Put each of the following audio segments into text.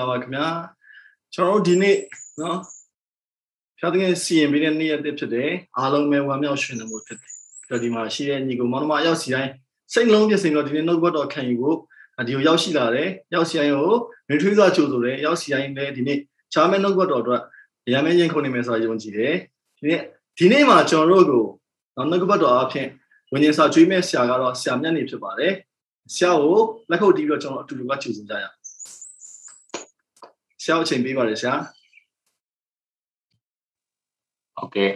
လာပါခင်ဗျာကျွန်တော်တို့ဒီနေ့နော်ဖြားတဲ့စီရင်ပေးတဲ့နေ့ရက်တစ်ဖြစ်တယ်အားလုံးပဲဝမ်းမြောက်ရွှင်နေမှုဖြစ်တယ်ပြီးတော့ဒီမှာရှိတဲ့ညီကိုမောင်နှမအရောက်စီတိုင်းစိတ်လုံးပြည့်စုံတော့ဒီနေ့နှုတ်ဘတ်တော်ခံယူဖို့ဒီကိုရောက်ရှိလာတယ်ရောက်စီတိုင်းကိုမင်းထွေးစွာကြိုဆိုတယ်ရောက်စီတိုင်းလည်းဒီနေ့ချားမဲနှုတ်ဘတ်တော်အတွက်ရမ်းမဲရင်ခုန်နေမယ်ဆိုတာယုံကြည်တယ်ဒီနေ့ဒီနေ့မှာကျွန်တော်တို့ကိုနှုတ်ဘတ်တော်အဖြစ်ဝิญဉ်စာကျွေးမဲ့ဆရာကတော့ဆရာမြတ်နေဖြစ်ပါတယ်ဆရာကိုလက်ခုပ်တီးပြီးတော့ကျွန်တော်အတူတူကကြိုဆိုကြရအောင် ဆရာအချိန်ပေးပါတယ်ဆရာဟုတ်ကဲ့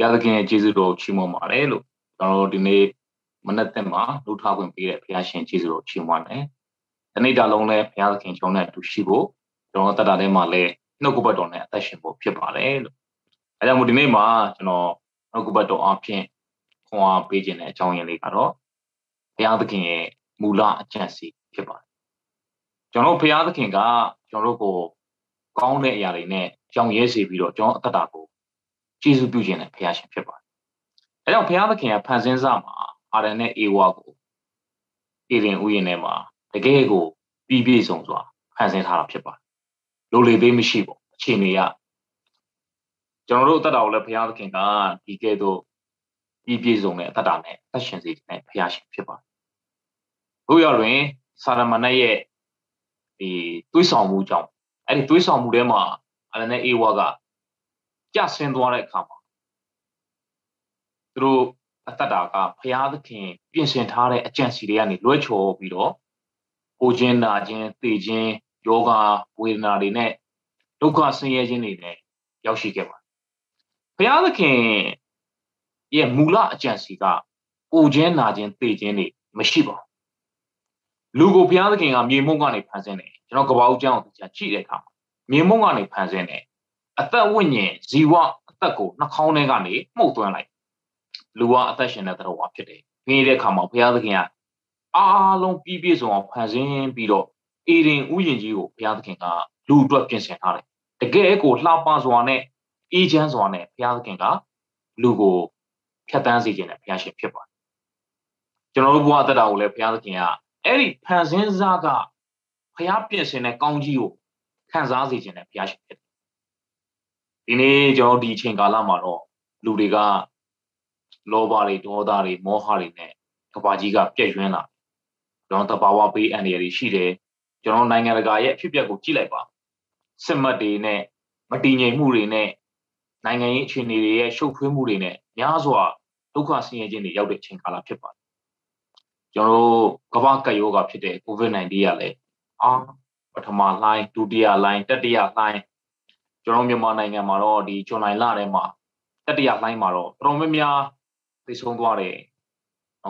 ရသခင်ရဲ့ကျေးဇူးတော်ချီးမွမ်းပါတယ်လို့ကျွန်တော်တို့ဒီနေ့မနက်တက်မှာလှူထားခွင့်ပေးတဲ့ဘုရားရှင်ကျေးဇူးတော်ချီးမွမ်းတယ်။ဒီနေ့တာလုံးလည်းဘုရားသခင်ကျွန်တော်နဲ့အတူရှိဖို့ကျွန်တော်တက်တာထဲမှာလည်းနှုတ်ကပတ်တော်နဲ့အသက်ရှင်ဖို့ဖြစ်ပါတယ်လို့အဲကြောင့်မို့ဒီနေ့မှာကျွန်တော်နှုတ်ကပတ်တော်အဖြစ်ခွန်အားပေးခြင်းတဲ့အကြောင်းရင်းလေးကတော့ဘုရားသခင်ရဲ့မူလအကျင့်စီဖြစ်ပါတယ်။ ကျွန်တော်ဘုရားသခင်ကကျွန်တော်တို့ကိုကောင်းတဲ့အရာတွေနဲ့ကြောင်ရဲစေပြီးတော့ကျွန်တော်အသက်တာကိုကျေးဇူးပြုခြင်းနဲ့ဘုရားရှင်ဖြစ်ပါတယ်။အဲကြောင့်ဘုရားသခင်ကဖန်ဆင်းစမှာအာရန်နဲ့အေဝါကိုအေရင်ဥယျာဉ်ထဲမှာတကယ်ကိုပြီးပြည့်စုံစွာဖန်ဆင်းထားတာဖြစ်ပါတယ်။လိုလေသေးမရှိပေါ့အခြေအနေရကျွန်တော်တို့အသက်တာကိုလည်းဘုရားသခင်ကဒီကဲ့သို့ပြီးပြည့်စုံတဲ့အသက်တာနဲ့အသက်ရှင်စေတဲ့ဘုရားရှင်ဖြစ်ပါတယ်။ဘုရားတွင်စာရမဏေရဲ့ ဒီတွေးဆောင်မှုကြောင့်အဲ့ဒီတွေးဆောင်မှုထဲမှာအာရန်နဲ့အေဝါကကြဆင်းသွားတဲ့အခါမှာသူတို့အသက်တာကဘုရားသခင်ပြင်ဆင်ထားတဲ့အကြံစီတွေကနေလွဲချော်ပြီးတော့ကိုချင်းနာခြင်းသိခြင်းယောဂဝေဒနာတွေနဲ့ဒုက္ခဆင်းရဲခြင်းတွေနဲ့ရောက်ရှိခဲ့ပါတယ်ဘုရားသခင်ရဲ့မူလအကြံစီကကိုချင်းနာခြင်းသိခြင်းတွေမရှိပါဘူး လူကိုဘုရားသခင်ကမြေမုံကနေဖန်ဆင်းတယ်ကျွန်တော်ကဘာဦးကျောင်းကိုကြည့်တဲ့အခါမှာမြေမုံကနေဖန်ဆင်းတယ်အသက်ဝိညာဉ်ဇီဝအသက်ကိုနှာခေါင်းထဲကနေမှုတ်သွင်းလိုက်လူကအသက်ရှင်တဲ့သတ္တဝါဖြစ်တယ်။ပြီးတဲ့အခါမှာဘုရားသခင်ကအားလုံးပြည့်ပြည့်စုံအောင်ဖန်ဆင်းပြီးတော့အေရင်ဥယျာဉ်ကြီးကိုဘုရားသခင်ကလူအတွက်ပြင်ဆင်ထားတယ်။တကယ်ကိုလှပစွာနဲ့အေးချမ်းစွာနဲ့ဘုရားသခင်ကလူကိုဖြတ်တန်းစေခြင်းနဲ့ဘုရားရှင်ဖြစ်ပါတယ်။ကျွန်တော်တို့ဘဝအသက်တာကိုလည်းဘုရားသခင်က အဲ့ဒီဖန်ဆင်းစားကဘုရားပြင်ဆင်တဲ့ကောင်းကြီးကိုခံစားစေခြင်းနဲ့ဘုရားရှင်ဖြစ်တယ်။ဒီနေ့ကျွန်တော်ဒီအချိန်ကာလမှာတော့လူတွေကလောဘတွေဒေါသတွေမောဟတွေနဲ့ကဘာကြီးကပြည့်ရွှင်းလာကျွန်တော်တဘာဝပေးအန္တရာယ်တွေရှိတယ်ကျွန်တော်နိုင်ငံတကာရဲ့အဖြစ်အပျက်ကိုကြည့်လိုက်ပါစစ်မှတ်တွေနဲ့မတည်ငြိမ်မှုတွေနဲ့နိုင်ငံရေးအခြေအနေတွေရဲ့ရှုပ်ထွေးမှုတွေနဲ့များစွာဒုက္ခဆင်းရဲခြင်းတွေရောက်တဲ့အချိန်ကာလဖြစ်ပါတယ် ကျွန်တော်တို့ကမ္ဘာကပ်ရောဂါဖြစ်တဲ့ COVID-19 ရလဲအာပထမလှိုင်းဒုတိယလှိုင်းတတိယလှိုင်းကျွန်တော်မြန်မာနိုင်ငံမှာတော့ဒီဇွန်လလထဲမှာတတိယလှိုင်းမှာတော့တော်တော်များများသိဆုံးသွားတယ်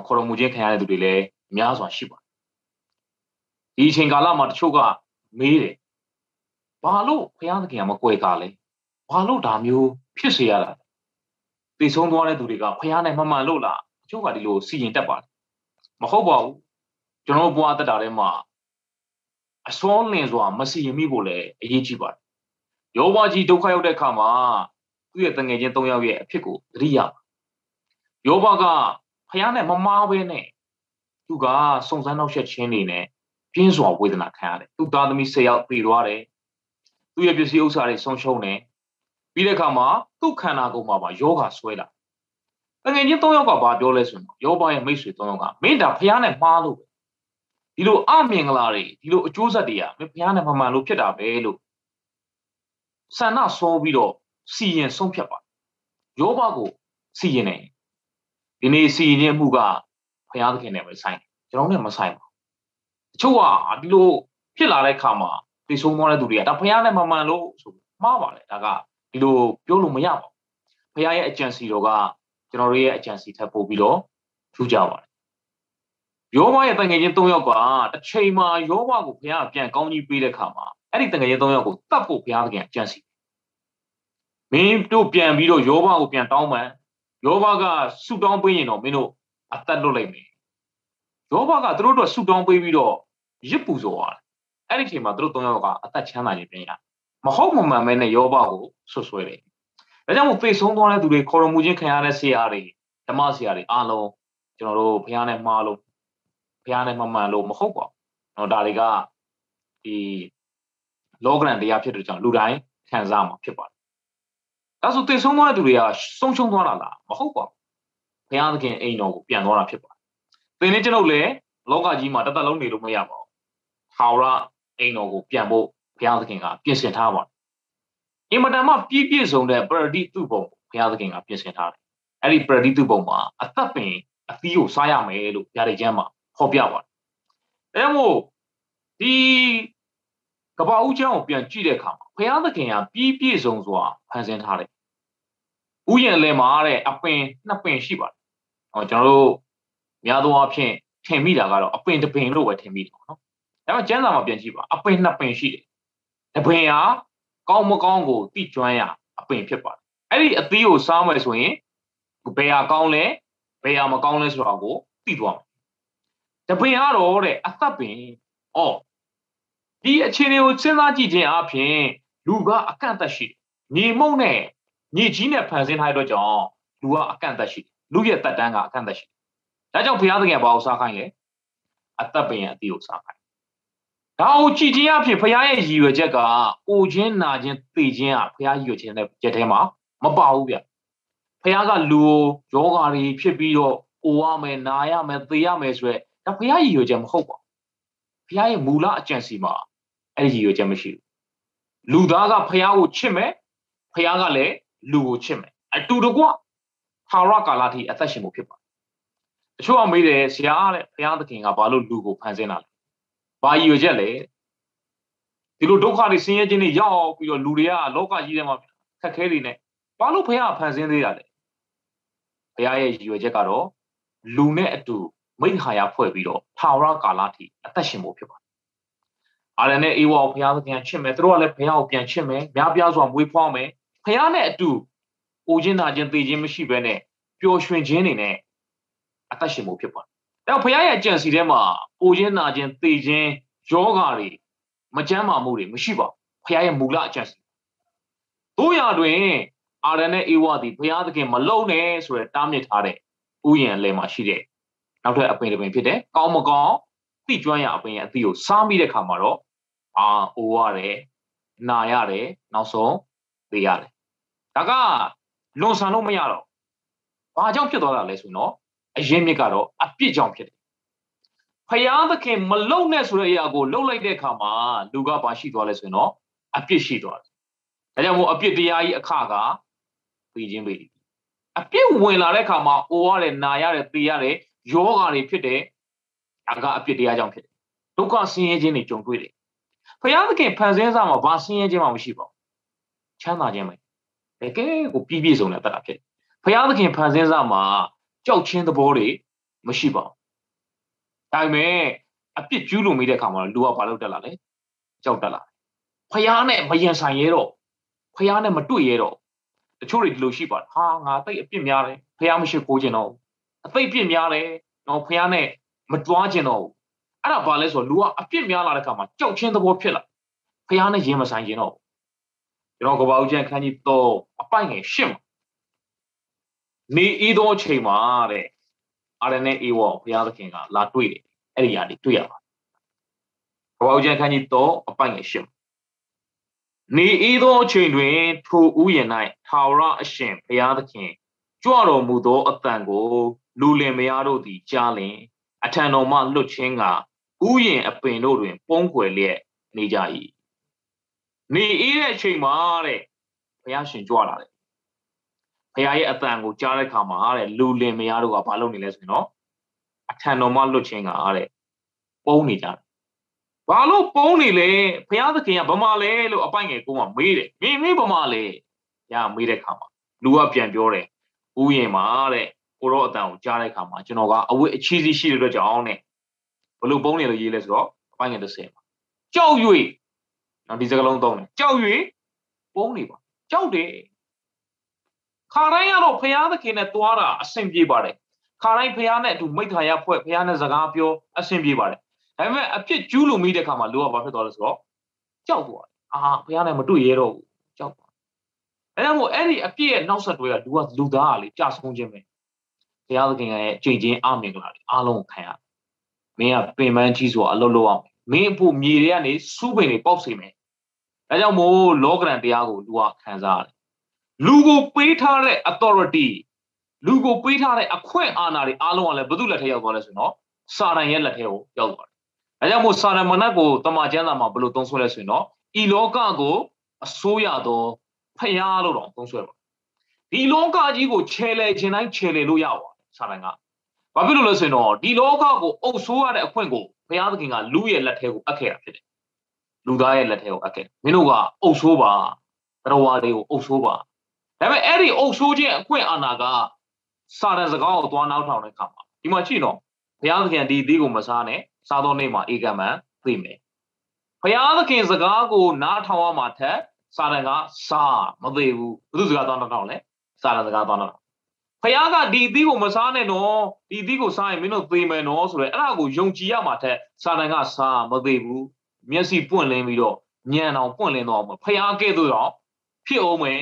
ခေါ်တော်မူခြင်းခံရတဲ့သူတွေလည်းများစွာရှိပါတယ်ဒီအချိန်ကာလမှာတချို့ကမေးတယ်ဘာလို့ဘုရားသခင်ကမကွယ်ကားလဲဘာလို့ဒါမျိုးဖြစ်စေရတာသိဆုံးသွားတဲ့သူတွေကဘုရားနဲ့မမှန်လို့လားတချို့ကဒီလိုစီရင်တတ်ပါတယ် မဟုတ်ပါဘူးကျွန်တော်ဘွားတက်တာထဲမှာအစွမ်းလင်စွာမစီရင်မိဖို့လည်းအရေးကြီးပါတယ်ယောဘကြီးဒုက္ခရောက်တဲ့အခါမှာသူ့ရဲ့တငယ်ချင်း၃ယောက်ရဲ့အဖြစ်ကိုသတိရပါယောဘကဖះနဲ့မမားပဲနဲ့သူကစုံစမ်းနောက်ဆက်ခြင်းတွေနဲ့ပြင်းစွာဝေဒနာခံရတယ်သူ့သားသမီး၁၀ယောက်ပြေသွားတယ်သူ့ရဲ့ပစ္စည်းဥစ္စာတွေဆုံးရှုံးတယ်ပြီးတဲ့အခါမှာသူ့ခန္ဓာကိုယ်မှာပါယောဂဆွဲလာ တကယ်ချင်း၃ယောက်ကဘာပြောလဲဆိုတော့ယောဘရဲ့မိတ်ဆွေ၃ယောက်ကမင်းဒါဖះနဲ့မှားလို့ပဲဒီလိုအမင်္ဂလာတွေဒီလိုအကျိုးဆက်တွေကမင်းဖះနဲ့မမှန်လို့ဖြစ်တာပဲလို့ဆန္ဒစောပြီးတော့စီရင်ဆုံးဖြတ်ပါယောဘကိုစီရင်နေဒီနေ့စီရင်မှုကဘုရားသခင်နဲ့ပဲဆိုင်တယ်ကျွန်တော်နဲ့မဆိုင်ပါဘူးတချို့ကဒီလိုဖြစ်လာတဲ့ခါမှာသိဆုံးသွားတဲ့သူတွေကဒါဘုရားနဲ့မမှန်လို့ဆိုမှားပါလေဒါကဒီလိုပြောလို့မရပါဘူးဘုရားရဲ့အကြံစီတော်က ကျွန်တော်တို့ရဲ့အကြံစီထပ်ပို့ပြီးတော့ထူးကြပါတယ်ယောဘရဲ့တန်ငယ်ချင်း၃ယောက်ကတစ်ချိန်မှာယောဘကိုဘုရားပြန်ကောင်းကြီးပေးတဲ့ခါမှာအဲ့ဒီတန်ငယ်ချင်း၃ယောက်ကိုတတ်ဖို့ဘုရားသခင်အကြံစီမင်းတို့ပြန်ပြီးတော့ယောဘကိုပြန်တောင်းပန်ယောဘကဆူတောင်းပေးရင်တော့မင်းတို့အသက်လွတ်လိုက်မယ်ယောဘကသူတို့တို့ဆူတောင်းပေးပြီးတော့ရစ်ပူဇော်ရတယ်အဲ့ဒီအချိန်မှာသူတို့သုံးယောက်ကအသက်ချမ်းသာခြင်းပြန်ရမဟုတ်မမှန်မဲနဲ့ယောဘကိုဆွဆွဲတယ် ဒါကြောင့်မို့ဖေဆုံးသွားတဲ့သူတွေခေါ်ရမှုချင်းခံရတဲ့ဆရာတွေဓမ္မဆရာတွေအားလုံးကျွန်တော်တို့ဘုရားနဲ့မှားလို့ဘုရားနဲ့မမှန်လို့မဟုတ်ပါဘူးเนาะဒါတွေကဒီလောကရန်တရားဖြစ်တဲ့ကြောင့်လူတိုင်းခံစားမှာဖြစ်ပါတယ်ဒါဆိုသေဆုံးသွားတဲ့သူတွေကဆုံးရှုံးသွားတာလားမဟုတ်ပါဘူးဘုရားသခင်အိမ်တော်ကိုပြန်သွားတာဖြစ်ပါတယ်သင်နဲ့ကျွန်ုပ်လည်းလောကကြီးမှာတသက်လုံးနေလို့မရပါဘူးဟာဝရအိမ်တော်ကိုပြန်ဖို့ဘုရားသခင်ကပြင်ဆင်ထားပါတယ် အင်မတန်မှပြည့်ပြည့်စုံတဲ့ပရတိတုပုံဘုရားသခင်ကပြင်ဆင်ထားတယ်အဲ့ဒီပရတိတုပုံမှာအသက်ပင်အသီးကိုစားရမယ်လို့ဗျာဒိတ်ကျမ်းမှာဟောပြပါတယ်အဲမို့ဒီကပ္ပဦးကျောင်းကိုပြန်ကြည့်တဲ့အခါမှာဘုရားသခင်ကပြည့်ပြည့်စုံစွာဖန်ဆင်းထားတယ်ဥယျာဉ်လယ်မှာတဲ့အပင်နှစ်ပင်ရှိပါတယ်ဟောကျွန်တော်တို့များသောအားဖြင့်ထင်မိတာကတော့အပင်တစ်ပင်လို့ပဲထင်မိတယ်ပေါ့နော်ဒါပေမဲ့ကျမ်းစာမှာပြန်ကြည့်ပါအပင်နှစ်ပင်ရှိတယ်တစ်ပင်ဟာ ကောင်းမကောင်းကိုတိကျွမ်းရအပင်ဖြစ်ပါတယ်အဲ့ဒီအသီးကိုစားမယ်ဆိုရင်ဘယ်ဟာကောင်းလဲဘယ်ဟာမကောင်းလဲဆိုတာကိုသိသွားမယ်တပင်ကတော့တဲ့အသက်ပင်အော်ဒီအခြေအနေကိုစဉ်းစားကြည့်ခြင်းအပြင်လူကအကန့်အသတ်ရှိတယ်ညီမုံနဲ့ညီကြီးနဲ့ဖန်ဆင်းထားတဲ့အတွက်ကြောင့်လူကအကန့်အသတ်ရှိတယ်လူရဲ့တက်တန်းကအကန့်အသတ်ရှိတယ်ဒါကြောင့်ဘုရားသခင်ကဘာကိုစားခိုင်းလဲအသက်ပင်ရဲ့အသီးကိုစားခိုင်း ဒါကိုကြည်ခြင်းအဖြစ်ဘုရားရဲ့ရည်ရွယ်ချက်ကအိုခြင်းနာခြင်းသိခြင်းကဘုရားရည်ရွယ်ခြင်းနဲ့ကြက်ထဲမှာမပါဘူးဗျဘုရားကလူကိုယောဂါတွေဖြစ်ပြီးတော့အိုရမယ်နာရမယ်သေရမယ်ဆိုရက်ဒါဘုရားရည်ရွယ်ချက်မဟုတ်ပါဘူးဘုရားရဲ့မူလအကြံစီမှာအဲ့ဒီရည်ရွယ်ချက်မရှိဘူးလူသားကဘုရားကိုချစ်မယ်ဘုရားကလည်းလူကိုချစ်မယ်အတူတကွဟာရကာလာတိအသက်ရှင်မှုဖြစ်ပါတချို့အမေးတယ်ဆရာတဲ့ဘုရားသခင်ကဘာလို့လူကိုဖန်ဆင်းတာလဲ ဘာရည်ရွယ်ချက်လဲဒီလိုဒုက္ခတွေဆင်းရဲခြင်းတွေရောက်ပြီးတော့လူတွေကလောကကြီးထဲမှာခက်ခဲတွေနဲ့ဘာလို့ဘုရားဖန်ဆင်းသေးတာလဲဘုရားရဲ့ရည်ရွယ်ချက်ကတော့လူနဲ့အတူမိခါရဖွဲ့ပြီးတော့ထာဝရကာလထိအသက်ရှင်ဖို့ဖြစ်ပါတယ်။အာရနဲ့အေဝါကိုဘုရားသခင်ချစ်မယ်သူတို့ကလည်းဘုရားကိုပြန်ချစ်မယ်များပြားစွာမွေးဖွားမယ်ဘုရားနဲ့အတူအိုခြင်းနာခြင်းသိခြင်းမရှိဘဲနဲ့ပျော်ရွှင်ခြင်းတွေနဲ့အသက်ရှင်ဖို့ဖြစ်ပါတယ်။အဲ တော့ဘုရားရဲ့အကြံစီထဲမှာအိုခြင်းနာခြင်းသိခြင်းယောဂါတွေမကြမ်းမာမှုတွေမရှိပါဘူး။ဘုရားရဲ့မူလအကြံစီ။တို့ရတွင်အာရနဲ့အေဝါသည်ဘုရားသခင်မလုံနဲ့ဆိုရတားမြစ်ထားတဲ့ဥယျာဉ်လယ်မှာရှိတဲ့နောက်ထပ်အပင်တစ်ပင်ဖြစ်တယ်။ကောင်းမကောင်းသိကျွမ်းရအပင်ရဲ့အသီးကိုစားမိတဲ့ခါမှာတော့အာအိုရတယ်၊နာရတယ်၊နောက်ဆုံးသေရတယ်။ဒါကလွန်ဆန်လို့မရတော့ဘာကြောင့်ဖြစ်သွားတာလဲဆိုတော့ အရင်မြစ်ကတော့အပြစ်ကြောင့်ဖြစ်တယ်။ဖယားသခင်မလုံနဲ့ဆိုတဲ့အရာကိုလှုပ်လိုက်တဲ့အခါမှာလူကဘာရှိသွားလဲဆိုတော့အပြစ်ရှိသွားတယ်။ဒါကြောင့်မို့အပြစ်တရားကြီးအခကပြီးခြင်းပဲအပြစ်ဝင်လာတဲ့အခါမှာအိုရတယ်နာရတယ်သေရတယ်ယောဂါတွေဖြစ်တယ်အကအပြစ်တရားကြောင့်ဖြစ်တယ်ဒုက္ခဆင်းရဲခြင်းတွေကြုံတွေ့တယ်ဖယားသခင်ဖန်ဆင်းစားမှာဘာဆင်းရဲခြင်းမှမရှိပါဘူးချမ်းသာခြင်းပဲတကယ်ကိုပြည့်ပြည့်စုံတဲ့တတ်တာဖြစ်ဖယားသခင်ဖန်ဆင်းစားမှာ ကြောက်ခြင်းသဘောတွေမရှိပါဘူးဒါပေမဲ့အပြစ်ကျူးလွန်မိတဲ့အခါမှာလူကဘာလုပ်တက်လာလဲကြောက်တက်လာဖယားနဲ့မယင်ဆိုင်ရဲတော့ဖယားနဲ့မတွေ့ရဲတော့တချို့တွေဒီလိုရှိပါတယ်ဟာငါတိတ်အပြစ်များတယ်ဖះမရှိကိုကျင်တော့အသိပြစ်များတယ်နော်ဖះနဲ့မတွားကျင်တော့အဲ့ဒါဘာလဲဆိုတော့လူကအပြစ်များလာတဲ့ခါမှာကြောက်ချင်းသဘောဖြစ်လာဖះနဲ့ရင်မဆိုင်ကျင်တော့ကျွန်တော်ကဘာဦးကျန်ခန်းကြီးတော့အပိုင်ငယ်ရှင်းမှာ နေဤသောအချိန်မှာတဲ့အာရနဲ့အေဝဖះသခင်ကလာတွေ့တယ်အဲ့ဒီຢာတွေတွေ့ရပါကဘာဦးကျန်ခန်းကြီးတော့အပိုင်ငယ်ရှင်းနေဤသောအချိန်တွင်ထိုဥယျာဉ်၌ထာဝရအရှင်ဘုရားသခင်ကြွတော်မူသောအတန်ကိုလူလင်မယားတို့သည်ကြားလင်အထံတော်မှလွတ်ခြင်းကဥယျာဉ်အပင်တို့တွင် ပုံကွယ်လျက်နေကြ၏နေဤတဲ့အချိန်မှာတဲ့ဘုရားရှင်ကြွလာတယ် ဘုရားရဲ့အတန်ကိုကြားတဲ့အခါမှာတဲ့လူလင်မယားတို့ကဘာလုပ်နေလဲဆိုရင်တော့အထံတော်မှလွတ်ခြင်းကတဲ့ပုံနေကြတယ်ဘာလို့ပုံးနေလဲဘုရားသခင်ကဗမာလဲလို့အပိုင်ငယ်ကိုကမေးတယ်မင်းမင်းဗမာလဲရမေးတဲ့ခါမှာလူကပြန်ပြောတယ်ဥယျင်မှာတဲ့ကိုရောအတန်ကိုကြားတဲ့ခါမှာကျွန်တော်ကအဝတ်အချီးစီးရှိတဲ့အတွက်ကြောင့်နဲ့ဘလို့ပုံးနေလို့ရေးလဲဆိုတော့အပိုင်ငယ်30မှာကြောက်၍နော်ဒီစကလုံးသုံးတယ်ကြောက်၍ပုံးနေပါကြောက်တယ် ခါတိုင်းကတော့ဘုရားသခင်နဲ့တွားတာအဆင်ပြေပါတယ်ခါတိုင်းဘုရားနဲ့အတူမိခါရဖွဲ့ဘုရားနဲ့စကားပြောအဆင်ပြေပါတယ်ဒါပေမဲ့အဖြစ်ကျူးလို့မိတဲ့ခါမှာလူကဘာဖြစ်သွားလဲဆိုတော့ကြောက်သွားတယ်အာဘုရားနဲ့မတွေ့ရတော့ဘူးကြောက်သွားအဲဒါမို့အဲ့ဒီအပြစ်ရဲ့နောက်ဆက်တွဲကလူကလူသားကလေကြာဆုံးခြင်းပဲဘုရားသခင်ရဲ့ကြိမ်ချင်းအမင်္ဂလာတွေအားလုံးခံရမင်းကပင်ပန်းကြီးစွာအလုပ်လုပ်အောင်မင်းအဖို့မြေတွေကနေစူးပင်တွေပေါက်စေမယ်ဒါကြောင့်မို့လောကရန်တရားကိုလူကခံစားရတယ် လူကိုပေးထားတဲ့ authority လူကိုပေးထားတဲ့အခွင့်အာဏာတွေအားလုံးကလည်းဘယ်သူလက်ထဲရောက်သွားလဲဆိုတော့စာရန်ရဲ့လက်ထဲကိုရောက်သွားတယ်။အဲကြောင့်မို့စာရန်မနတ်ကိုတမန်ကျမ်းစာမှာဘယ်လိုသုံးဆွဲလဲဆိုရင်တော့ဤလောကကိုအစိုးရသောဖျားလို့တော့သုံးဆွဲပါဒီလောကကြီးကိုခြေလေခြင်းတိုင်းခြေလေလို့ရပါစာရန်ကဘာဖြစ်လို့လဲဆိုရင်တော့ဒီလောကကိုအုပ်ဆိုးရတဲ့အခွင့်ကိုဘုရားသခင်ကလူရဲ့လက်ထဲကိုအပ်ခဲ့တာဖြစ်တယ်လူသားရဲ့လက်ထဲကိုအပ်ခဲ့မင်းတို့ကအုပ်ဆိုးပါတရားဝါတွေကိုအုပ်ဆိုးပါ ဒါပေမဲ့အဲ့ဒီအုပ်ဆိုးခြင်းအခွင့်အာဏာကစာရန်စကားကိုသွားနောက်ထောင်တဲ့အခါမှာဒီမှာကြည့်တော့ဘုရားသခင်ဒီသီးကိုမစားနဲ့စားသောနေ့မှာဧကမန်သိမယ်ဘုရားသခင်စကားကိုနားထောင်ရမှာထက်စာရန်ကစားမသိဘူးဘုသူစကားသွားနောက်ထောင်လဲစာရန်စကားသွားနောက်ထောင်ဘုရားကဒီသီးကိုမစားနဲ့နော်ဒီသီးကိုစားရင်မင်းတို့သိမယ်နော်ဆိုရယ်အဲ့ဒါကိုယုံကြည်ရမှာထက်စာရန်ကစားမသိဘူးမျက်စိပွင့်လင်းပြီးတော့ညံအောင်ပွင့်လင်းတော့ဘုရားကဲ့သို့တော့ဖြစ်အောင်မယ်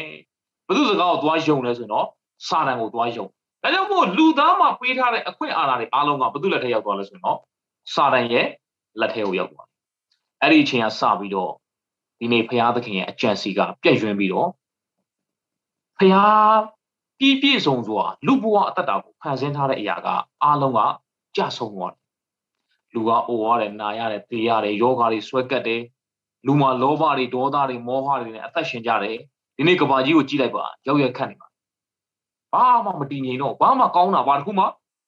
ဘုသူစကားကိုသွားယုံလဲဆိုတော့စာရန်ကိုသွားယုံဒါကြောင့်မို့လူသားမှာပေးထားတဲ့အခွင့်အာဏာတွေအားလုံးကဘယ်သူလက်ထဲရောက်သွားလဲဆိုတော့စာတန်ရဲ့လက်ထဲကိုရောက်သွားတယ်။အဲ့ဒီအချိန်ကစပြီးတော့ဒီနေ့ဖရာသခင်ရဲ့အကြံစီကပြည့်ရွှင်ပြီးတော့ဖရာပြည့်ပြည့်စုံစွာလူဘဝအတ္တတာကိုဖန်ဆင်းထားတဲ့အရာကအားလုံးကကြဆုံးသွားတယ်။လူကအိုရတယ်၊နာရတယ်၊သေရတယ်၊ယောဂါတွေဆွဲကပ်တယ်။လူမှာလောဘတွေဒေါသတွေမောဟတွေနဲ့အသက်ရှင်ကြတယ်။ ဒီနေ့ကဘာကြီးကိုကြည့်လိုက်ပါရောက်ရက်ခတ်နေပါဘာမှမတည်ငြိမ်တော့ဘာမှကောင်းတာဘာတစ်ခုမှ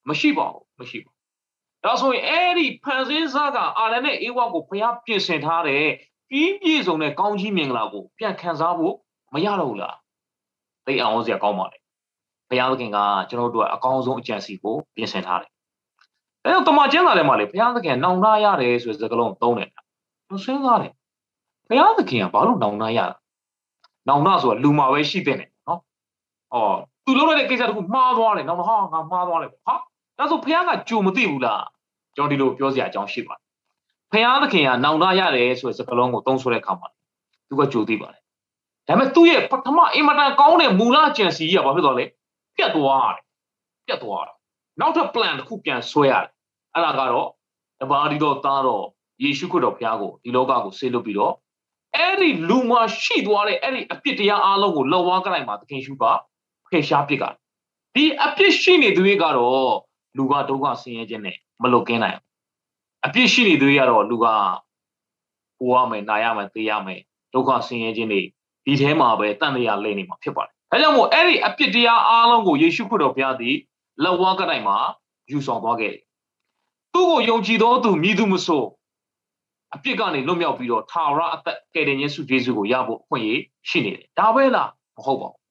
မရှိပါဘူးမရှိပါဘူးဒါဆိုရင်အဲ့ဒီဖန်ဆင်းစားကအာရနဲ့အေဝါကိုဘုရားပြင်ဆင်ထားတဲ့ပြီးပြည့်စုံတဲ့ကောင်းကြီးမင်္ဂလာကိုပြန်ခံစားဖို့မရတော့ဘူးလားသိအောင်စရာကောင်းပါလေဘုရားသခင်ကကျွန်တော်တို့အကောင်းဆုံးအကြံစီကိုပြင်ဆင်ထားတယ်အဲတော့တမန်ကျမ်းစာထဲမှာလေဘုရားသခင်နောင်တရတယ်ဆိုတဲ့စကားလုံးသုံးတယ်ကျွန်စဉ်းစားတယ်ဘုရားသခင်ကဘာလို့နောင်တရတာ နောင်တဆိုတာလူမှာပဲရှိတဲ့နော်ဩသူလုပ်လိုက်တဲ့ကိစ္စတခုမှားသွားတယ်နောက်တော့ဟာငါမှားသွားတယ်ဟာဒါဆိုဖះကကြုံမသိဘူးလားကျွန်တော်ဒီလိုပြောစရာအကြောင်းရှိပါတယ်ဖះသခင်ကနောင်တရတယ်ဆိုတဲ့စကားလုံးကိုသုံးဆွဲတဲ့အခါမှာသူကကြိုသိပါတယ်ဒါပေမဲ့သူ့ရဲ့ပထမအင်မတန်ကောင်းတဲ့မူလကြံစီကြီးကဘာဖြစ်သွားလဲပြတ်သွားတယ်ပြတ်သွားတယ်နောက်ထပ် plan တစ်ခုပြန်ဆွဲရတယ်အဲ့ဒါကတော့တပါးဒီတော့သားတော့ယေရှုခရစ်တော်ဘုရားကိုဒီလောကကိုဆေးလွတ်ပြီးတော့ အဲ့ဒီလူမရှိသွားတဲ့အဲ့ဒီအပြစ်တရားအလုံးကိုလောဝါကလိုက်မှာသခင်ရှုကဖယ်ရှားပစ်ကဒီအပြစ်ရှိနေသူတွေကတော့လူကဒုက္ခဆင်းရဲခြင်းနဲ့မလွတ်ကင်းနိုင်အပြစ်ရှိနေသူတွေကတော့လူကပူရမယ်နာရမယ်သေရမယ်ဒုက္ခဆင်းရဲခြင်းတွေဒီထဲမှာပဲတန်တရားလဲနေမှာဖြစ်ပါတယ်ဒါကြောင့်မို့အဲ့ဒီအပြစ်တရားအားလုံးကိုယေရှုခရစ်တော်ဘုရားသည်လက်ဝါးကတိုင်မှာယူဆောင်သွားခဲ့တယ်သူ့ကိုယုံကြည်သောသူမြည်သူမဆို အပြစ်ကနေလွတ်မြောက်ပြီးတော့ထာဝရအသက်ကယ်တင်ယေရှုယေရှုကိုရဖို့အခွင့်အရေးရှိနေတယ်ဒါပဲလားမဟုတ်ပါဘူး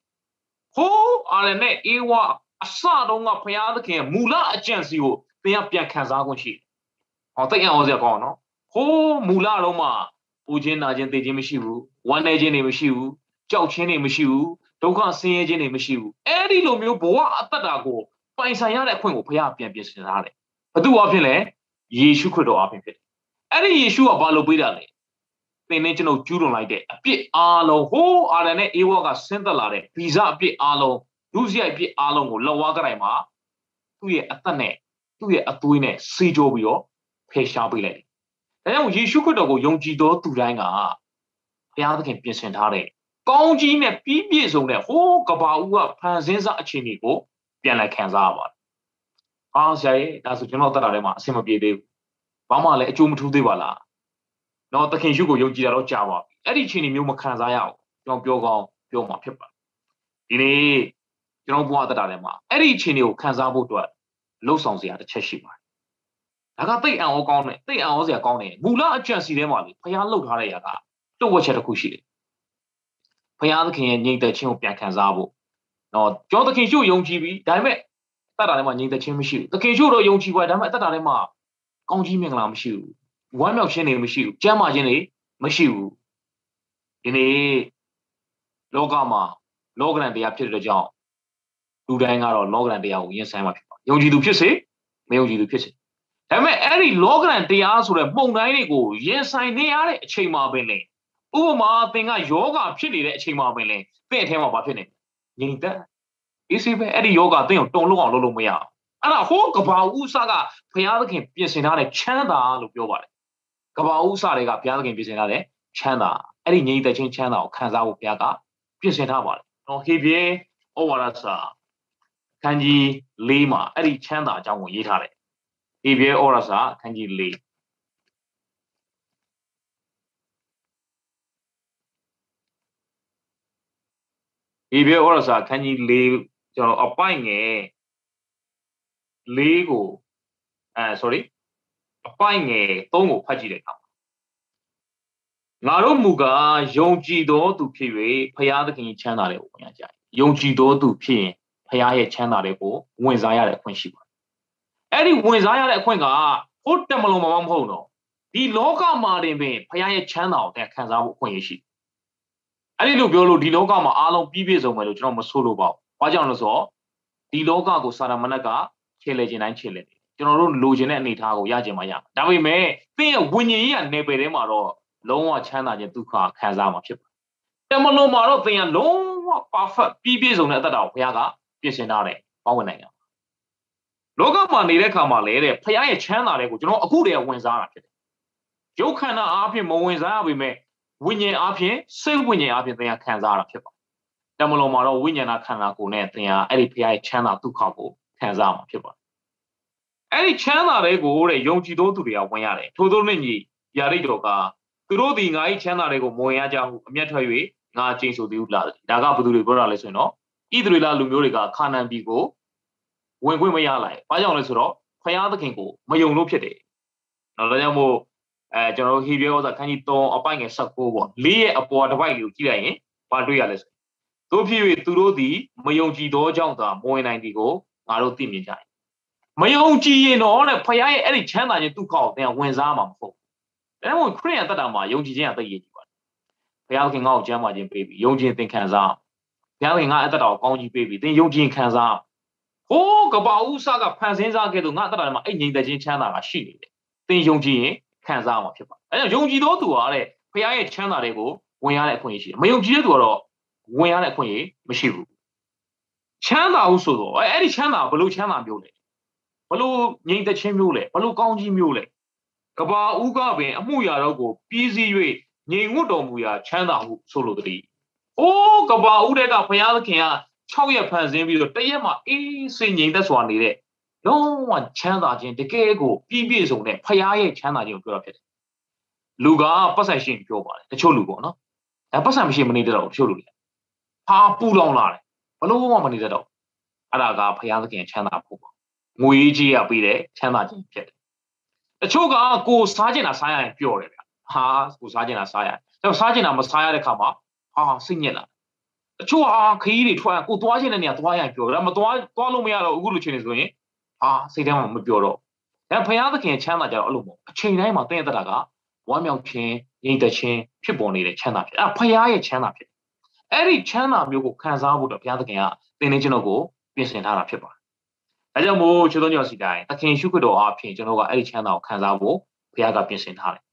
ဟိုးအာရနဲ့အေဝါအစတုန်းကဘုရားသခင်မူလအကျင့်စီကိုသင်ကပြန်ခံစားခွင့်ရှိတယ်။ဟောသိအောင်စရာကောင်းနော်။ဟိုးမူလတော့မှပူခြင်းနာခြင်းသိခြင်းမရှိဘူး။ဝမ်းနည်းခြင်းတွေမရှိဘူး။ကြောက်ခြင်းတွေမရှိဘူး။ဒုက္ခဆင်းရဲခြင်းတွေမရှိဘူး။အဲ့ဒီလိုမျိုးဘဝအတ္တတာကိုပိုင်ဆိုင်ရတဲ့အခွင့်ကိုဘုရားပြန်ပြင်ဆင်ထားတယ်။ဘသူအဖြစ်လဲယေရှုခရစ်တော်အဖြစ်ဖြစ်တယ်။ အဲ့ဒီယေရှုကဘာလုပ်ပေးတာလဲသင်နဲ့ကျွန်တော်ကျူးလွန်လိုက်တဲ့အပြစ်အားလုံးဟိုးအာရနဲ့အေဝါကဆင်းသက်လာတဲ့ဗီဇအပြစ်အားလုံးဒုစရိုက်အပြစ်အားလုံးကိုလက်ဝါးကတိုင်မှာသူ့ရဲ့အသက်နဲ့သူ့ရဲ့အသွေးနဲ့စေကြိုးပြီးတော့ဖယ်ရှားပေးလိုက်တယ်။ဒါကြောင့်ယေရှုခရစ်တော်ကိုယုံကြည်သောသူတိုင်းကဘုရားသခင်ပြင်ဆင်ထားတဲ့ကောင်းကြီးနဲ့ပြီးပြည့်စုံတဲ့ဟိုးကဘာဦးကဖန်ဆင်းစားအခြေအနေကိုပြန်လည်ခံစားရပါတယ်။အားဆရာရဲ့ဒါဆိုကျွန်တော်တက်တာထဲမှာအဆင်မပြေသေးဘူး။ ဘာမှလည်းအကျိုးမထူးသေးပါလားနော်သခင်ရှုကိုယုံကြည်တာတော့ကြာပါပြီအဲ့ဒီအချိန်ဒီမျိုးမခံစားရအောင်ကျွန်တော်ပြောကောင်းပြောမှာဖြစ်ပါဒီနေ့ကျွန်တော်ဘဝတက်တာထဲမှာအဲ့ဒီအချိန်တွေကိုခံစားဖို့အတွက်လှုပ်ဆောင်စရာတစ်ချက်ရှိပါတယ်ဒါကသိအံ့ဩကောင်းတယ်သိအံ့ဩစရာကောင်းတယ်မူလအကြံစီထဲမှာလေဘုရားလှုပ်ထားတဲ့ຢာကတုတ်ဝက်ချက်တစ်ခုရှိတယ်ဘုရားသခင်ရဲ့ညီတဲ့ချင်းကိုပြန်ခံစားဖို့နော်ကျွန်တော်သခင်ရှုယုံကြည်ပြီးဒါပေမဲ့တက်တာထဲမှာညီတဲ့ချင်းမရှိဘူးသခင်ရှုတော့ယုံကြည်ပွားဒါပေမဲ့တက်တာထဲမှာ ကောင်းကြီးမင်္ဂလာမရှိဘူးဝမ်းမြောက်ခြင်းတွေမရှိဘူးကြမ်းမာခြင်းတွေမရှိဘူးဒီနေ့လောကမှာလောကရန်တရားဖြစ်တဲ့ကြောင့်လူတိုင်းကတော့လောကရန်တရားကိုရင်ဆိုင်မှာဖြစ်ပါယုံကြည်သူဖြစ်စေမယုံကြည်သူဖြစ်စေဒါပေမဲ့အဲ့ဒီလောကရန်တရားဆိုတဲ့ပုံတိုင်းတွေကိုရင်ဆိုင်နေရတဲ့အချိန်မှာပင်လေဥပမာသင်ကယောဂဖြစ်နေတဲ့အချိန်မှာပင်လေသင်အထဲမှာဘာဖြစ်နေငြိမ်သက်အေးစေးပဲအဲ့ဒီယောဂသင်ကိုတုံလုံးအောင်လုပ်လို့မရအောင် အဲ့ဒါဟိုးကဘာဥစကဘုရားသခင်ပြင်ဆင်ထားတဲ့ချမ်းသာလို့ပြောပါတယ်ကဘာဥစတွေကဘုရားသခင်ပြင်ဆင်ထားတဲ့ချမ်းသာအဲ့ဒီငြိမ်သက်ခြင်းချမ်းသာကိုခံစားဖို့ဘုရားကပြင်ဆင်ထားပါတယ်နော်ဟေပြေဩဝါဒစာခန်းကြီး၄မှာအဲ့ဒီချမ်းသာအကြောင်းကိုရေးထားတယ်ဟေပြေဩဝါဒစာခန်းကြီး၄ဟေပြေဩဝါဒစာခန်းကြီး၄ကျွန်တော်အပိုင်ငယ် ၄ကိုအဲ sorry အပိုင်ငယ်၃ကိုဖတ်ကြည့်တဲ့အခါငါတို့မူကားယုံကြည်သောသူဖြစ်၍ဖရာသခင်ချမ်းသာတဲ့ကိုဝင်ရကြ။ယုံကြည်သောသူဖြစ်ရင်ဖရာရဲ့ချမ်းသာတဲ့ကိုဝင်စားရတဲ့အခွင့်ရှိပါတယ်။အဲ့ဒီဝင်စားရတဲ့အခွင့်ကဟိုတက်မလုံးမမဟုတ်တော့ဒီလောကမှာတင်ပင်ဖရာရဲ့ချမ်းသာကိုတဲ့ခံစားဖို့အခွင့်ရရှိ။အဲ့ဒီလိုပြောလို့ဒီလောကမှာအားလုံးပြည့်ပြည့်စုံမယ်လို့ကျွန်တော်မဆိုလို့ပါဘူး။ဘာကြောင့်လဲဆိုတော့ဒီလောကကိုစာရမဏတ်က ခြေလေခြင်းတိုင်းခြေလေတယ်။ကျွန်တော်တို့လိုချင်တဲ့အနေအထားကိုရကြမှာရ။ဒါပေမဲ့သင်ရဲ့ဝิญဉ်ကြီးကနေပယ်ထဲမှာတော့လုံးဝချမ်းသာခြင်းဒုက္ခခံစားမှာဖြစ်ပါတယ်။တမလုံးမှာတော့သင်ကလုံးဝ perfect ပြည့်ပြည့်စုံတဲ့အတ္တကိုဘုရားကပြင်ဆင်ထားတယ်ပေါင်းဝင်နိုင်တာ။လောကမှာနေတဲ့ခါမှာလေတဲ့ဘုရားရဲ့ချမ်းသာတဲ့ကိုကျွန်တော်အခုတည်းကဝင်စားတာဖြစ်တယ်။ရုပ်ခန္ဓာအားဖြင့်မဝင်စားရပေမဲ့ဝိညာဉ်အားဖြင့်စိတ်ဝိညာဉ်အားဖြင့်သင်ကခံစားရတာဖြစ်ပါတယ်။တမလုံးမှာတော့ဝိညာဏခန္ဓာကိုယ်နဲ့သင်ကအဲ့ဒီဘုရားရဲ့ချမ်းသာဒုက္ခကို ခံစားမှာဖြစ်ပါတယ်။အဲ့ဒီချမ်းသာတဲ့ကိုတဲ့ယုံကြည်သောသူတွေကဝင်ရတယ်။ထို့သောနဲ့ညီယာရိတော်ကသူတို့ဒီငါ၏ချမ်းသာတွေကိုမဝင်ရကြဟုအမျက်ထွက်၍ငါကျိန်ဆိုသည်ဟုလာတယ်ဒါကဘယ်သူတွေပြောတာလဲဆိုရင်တော့ဣသရေလလူမျိုးတွေကခါနန်ပြည်ကိုဝင်ခွင့်မရလိုက်ဘာကြောင့်လဲဆိုတော့ဖယားသခင်ကိုမယုံလို့ဖြစ်တယ်နော်ဒါကြောင့်မို့အဲကျွန်တော်တို့ဟီဘရဲဩဇာခန်းကြီး3အပိုင်ငယ်16ပေါ့လေးရဲ့အပေါ်တစ်ပိုက်လေးကိုကြည့်လိုက်ရင်ဘာတွေ့ရလဲဆိုတို့ဖြစ်၍သူတို့သည်မယုံကြည်သောကြောင့်သာမဝင်နိုင်သည်ကို ငါတို့သိမြင်ကြတယ်မယုံကြည်ရင်တော့တဲ့ဖယားရဲ့အဲ့ဒီချမ်းသာခြင်းဒုက္ခကိုသင်ဝင်စားမှာမဟုတ်ဒါမှမဟုတ်ခရိယန်တတ်တာမှာယုံကြည်ခြင်းအသိရည်ကြည့်ပါတယ်ဘုရားခင်ငါ့ကိုကျမ်းမာခြင်းပေးပြီးယုံကြည်သင်ခံစားဘုရားခင်ငါအသက်တော်ကောင်းကြီးပေးပြီးသင်ယုံကြည်ခံစားဟိုးကဘာဥစကဖန်ဆင်းစားခဲ့လို့ငါအသက်တော်မှာအဲ့ငြိမ်သက်ခြင်းချမ်းသာကရှိနေတယ်သင်ယုံကြည်ရင်ခံစားမှာဖြစ်ပါတယ်အဲကြောင့်ယုံကြည်သောသူကတဲ့ဘုရားရဲ့ချမ်းသာတွေကိုဝင်ရတဲ့အခွင့်အရေးရှိတယ်မယုံကြည်တဲ့သူကတော့ဝင်ရတဲ့အခွင့်အရေးမရှိဘူး ချမ်းသာဟုဆိုတော့အဲ့ဒီချမ်းသာဘလို့ချမ်းသာမျိုးလဲဘလို့ငြိမ်သက်ခြင်းမျိုးလဲဘလို့ကောင်းကြီးမျိုးလဲကဘာဥကပင် အမှုရာတော့ကိုပြီးစီး၍ငြိမ်ဝတ်တော်မူရာချမ်းသာဟုဆိုလိုသည်။အိုးကဘာဥတဲ့ကဘုရားသခင်က6ရက်ဖန်ဆင်းပြီးတော့တရက်မှအေးစင်ငြိမ်သက်စွာနေတဲ့လုံးဝချမ်းသာခြင်းတကယ်ကိုပြည့်ပြည့်စုံတဲ့ဘုရားရဲ့ချမ်းသာခြင်းကိုပြောတာဖြစ်တယ်။လူကပတ်ဆိုင်ရှင်ပြောပါတယ်တချို့လူပေါ့နော်။အဲပတ်ဆိုင်မရှိမနေတတ်တော့တချို့လူတွေဟာပူလောင်လာတယ်ဘ လို့မှမနေတတ်တော့အဲ့ဒါကဘုရားသခင်ချမ်းသာဖို့ပေါ့။ငွေကြီးရပြီးတဲ့ချမ်းသာခြင်းဖြစ်တယ်တချို့ကကိုစားကျင်တာစားရရင်ပျော်တယ်ဗျဟာကိုစားကျင်တာစားရတယ်စားကျင်တာမစားရတဲ့ခါမှာဟာစိတ်ညစ်လာတချို့ဟာခရီးတွေထွက်ကိုသွားကျင်တဲ့နေရာသွားရရင်ပျော်တယ်မသွားသွားလို့မရတော့အခုလိုချိန်နေဆိုရင်ဟာစိတ်ထဲမှာမပျော်တော့ဒါဘုရားသခင်ချမ်းသာကြတော့အဲ့လိုမဟုတ်အချိန်တိုင်းမှာတင့်ရတာကဝမ်းမြောက်ခြင်းငြိမ်သက်ခြင်းဖြစ်ပေါ်နေတဲ့ချမ်းသာဖြစ်အဲ့ဘုရားရဲ့ချမ်းသာဖြစ် အဲ့ဒီချမ်းသာမျိုးကိုခံစားဖို့တော့ဘုရားသခင်ကသင်နေကျွန်တော်ကိုပြင်ဆင်ထားတာဖြစ်ပါတယ်ဒါကြောင့်မို့ချွတ်တော်ညောစီတိုင်းသခင်ရှုခတော်အဖြစ်ကျွန်တော်ကအဲ့ဒီချမ်းသာကိုခံစားဖို့ဘုရားကပြင်ဆင်ထားတယ်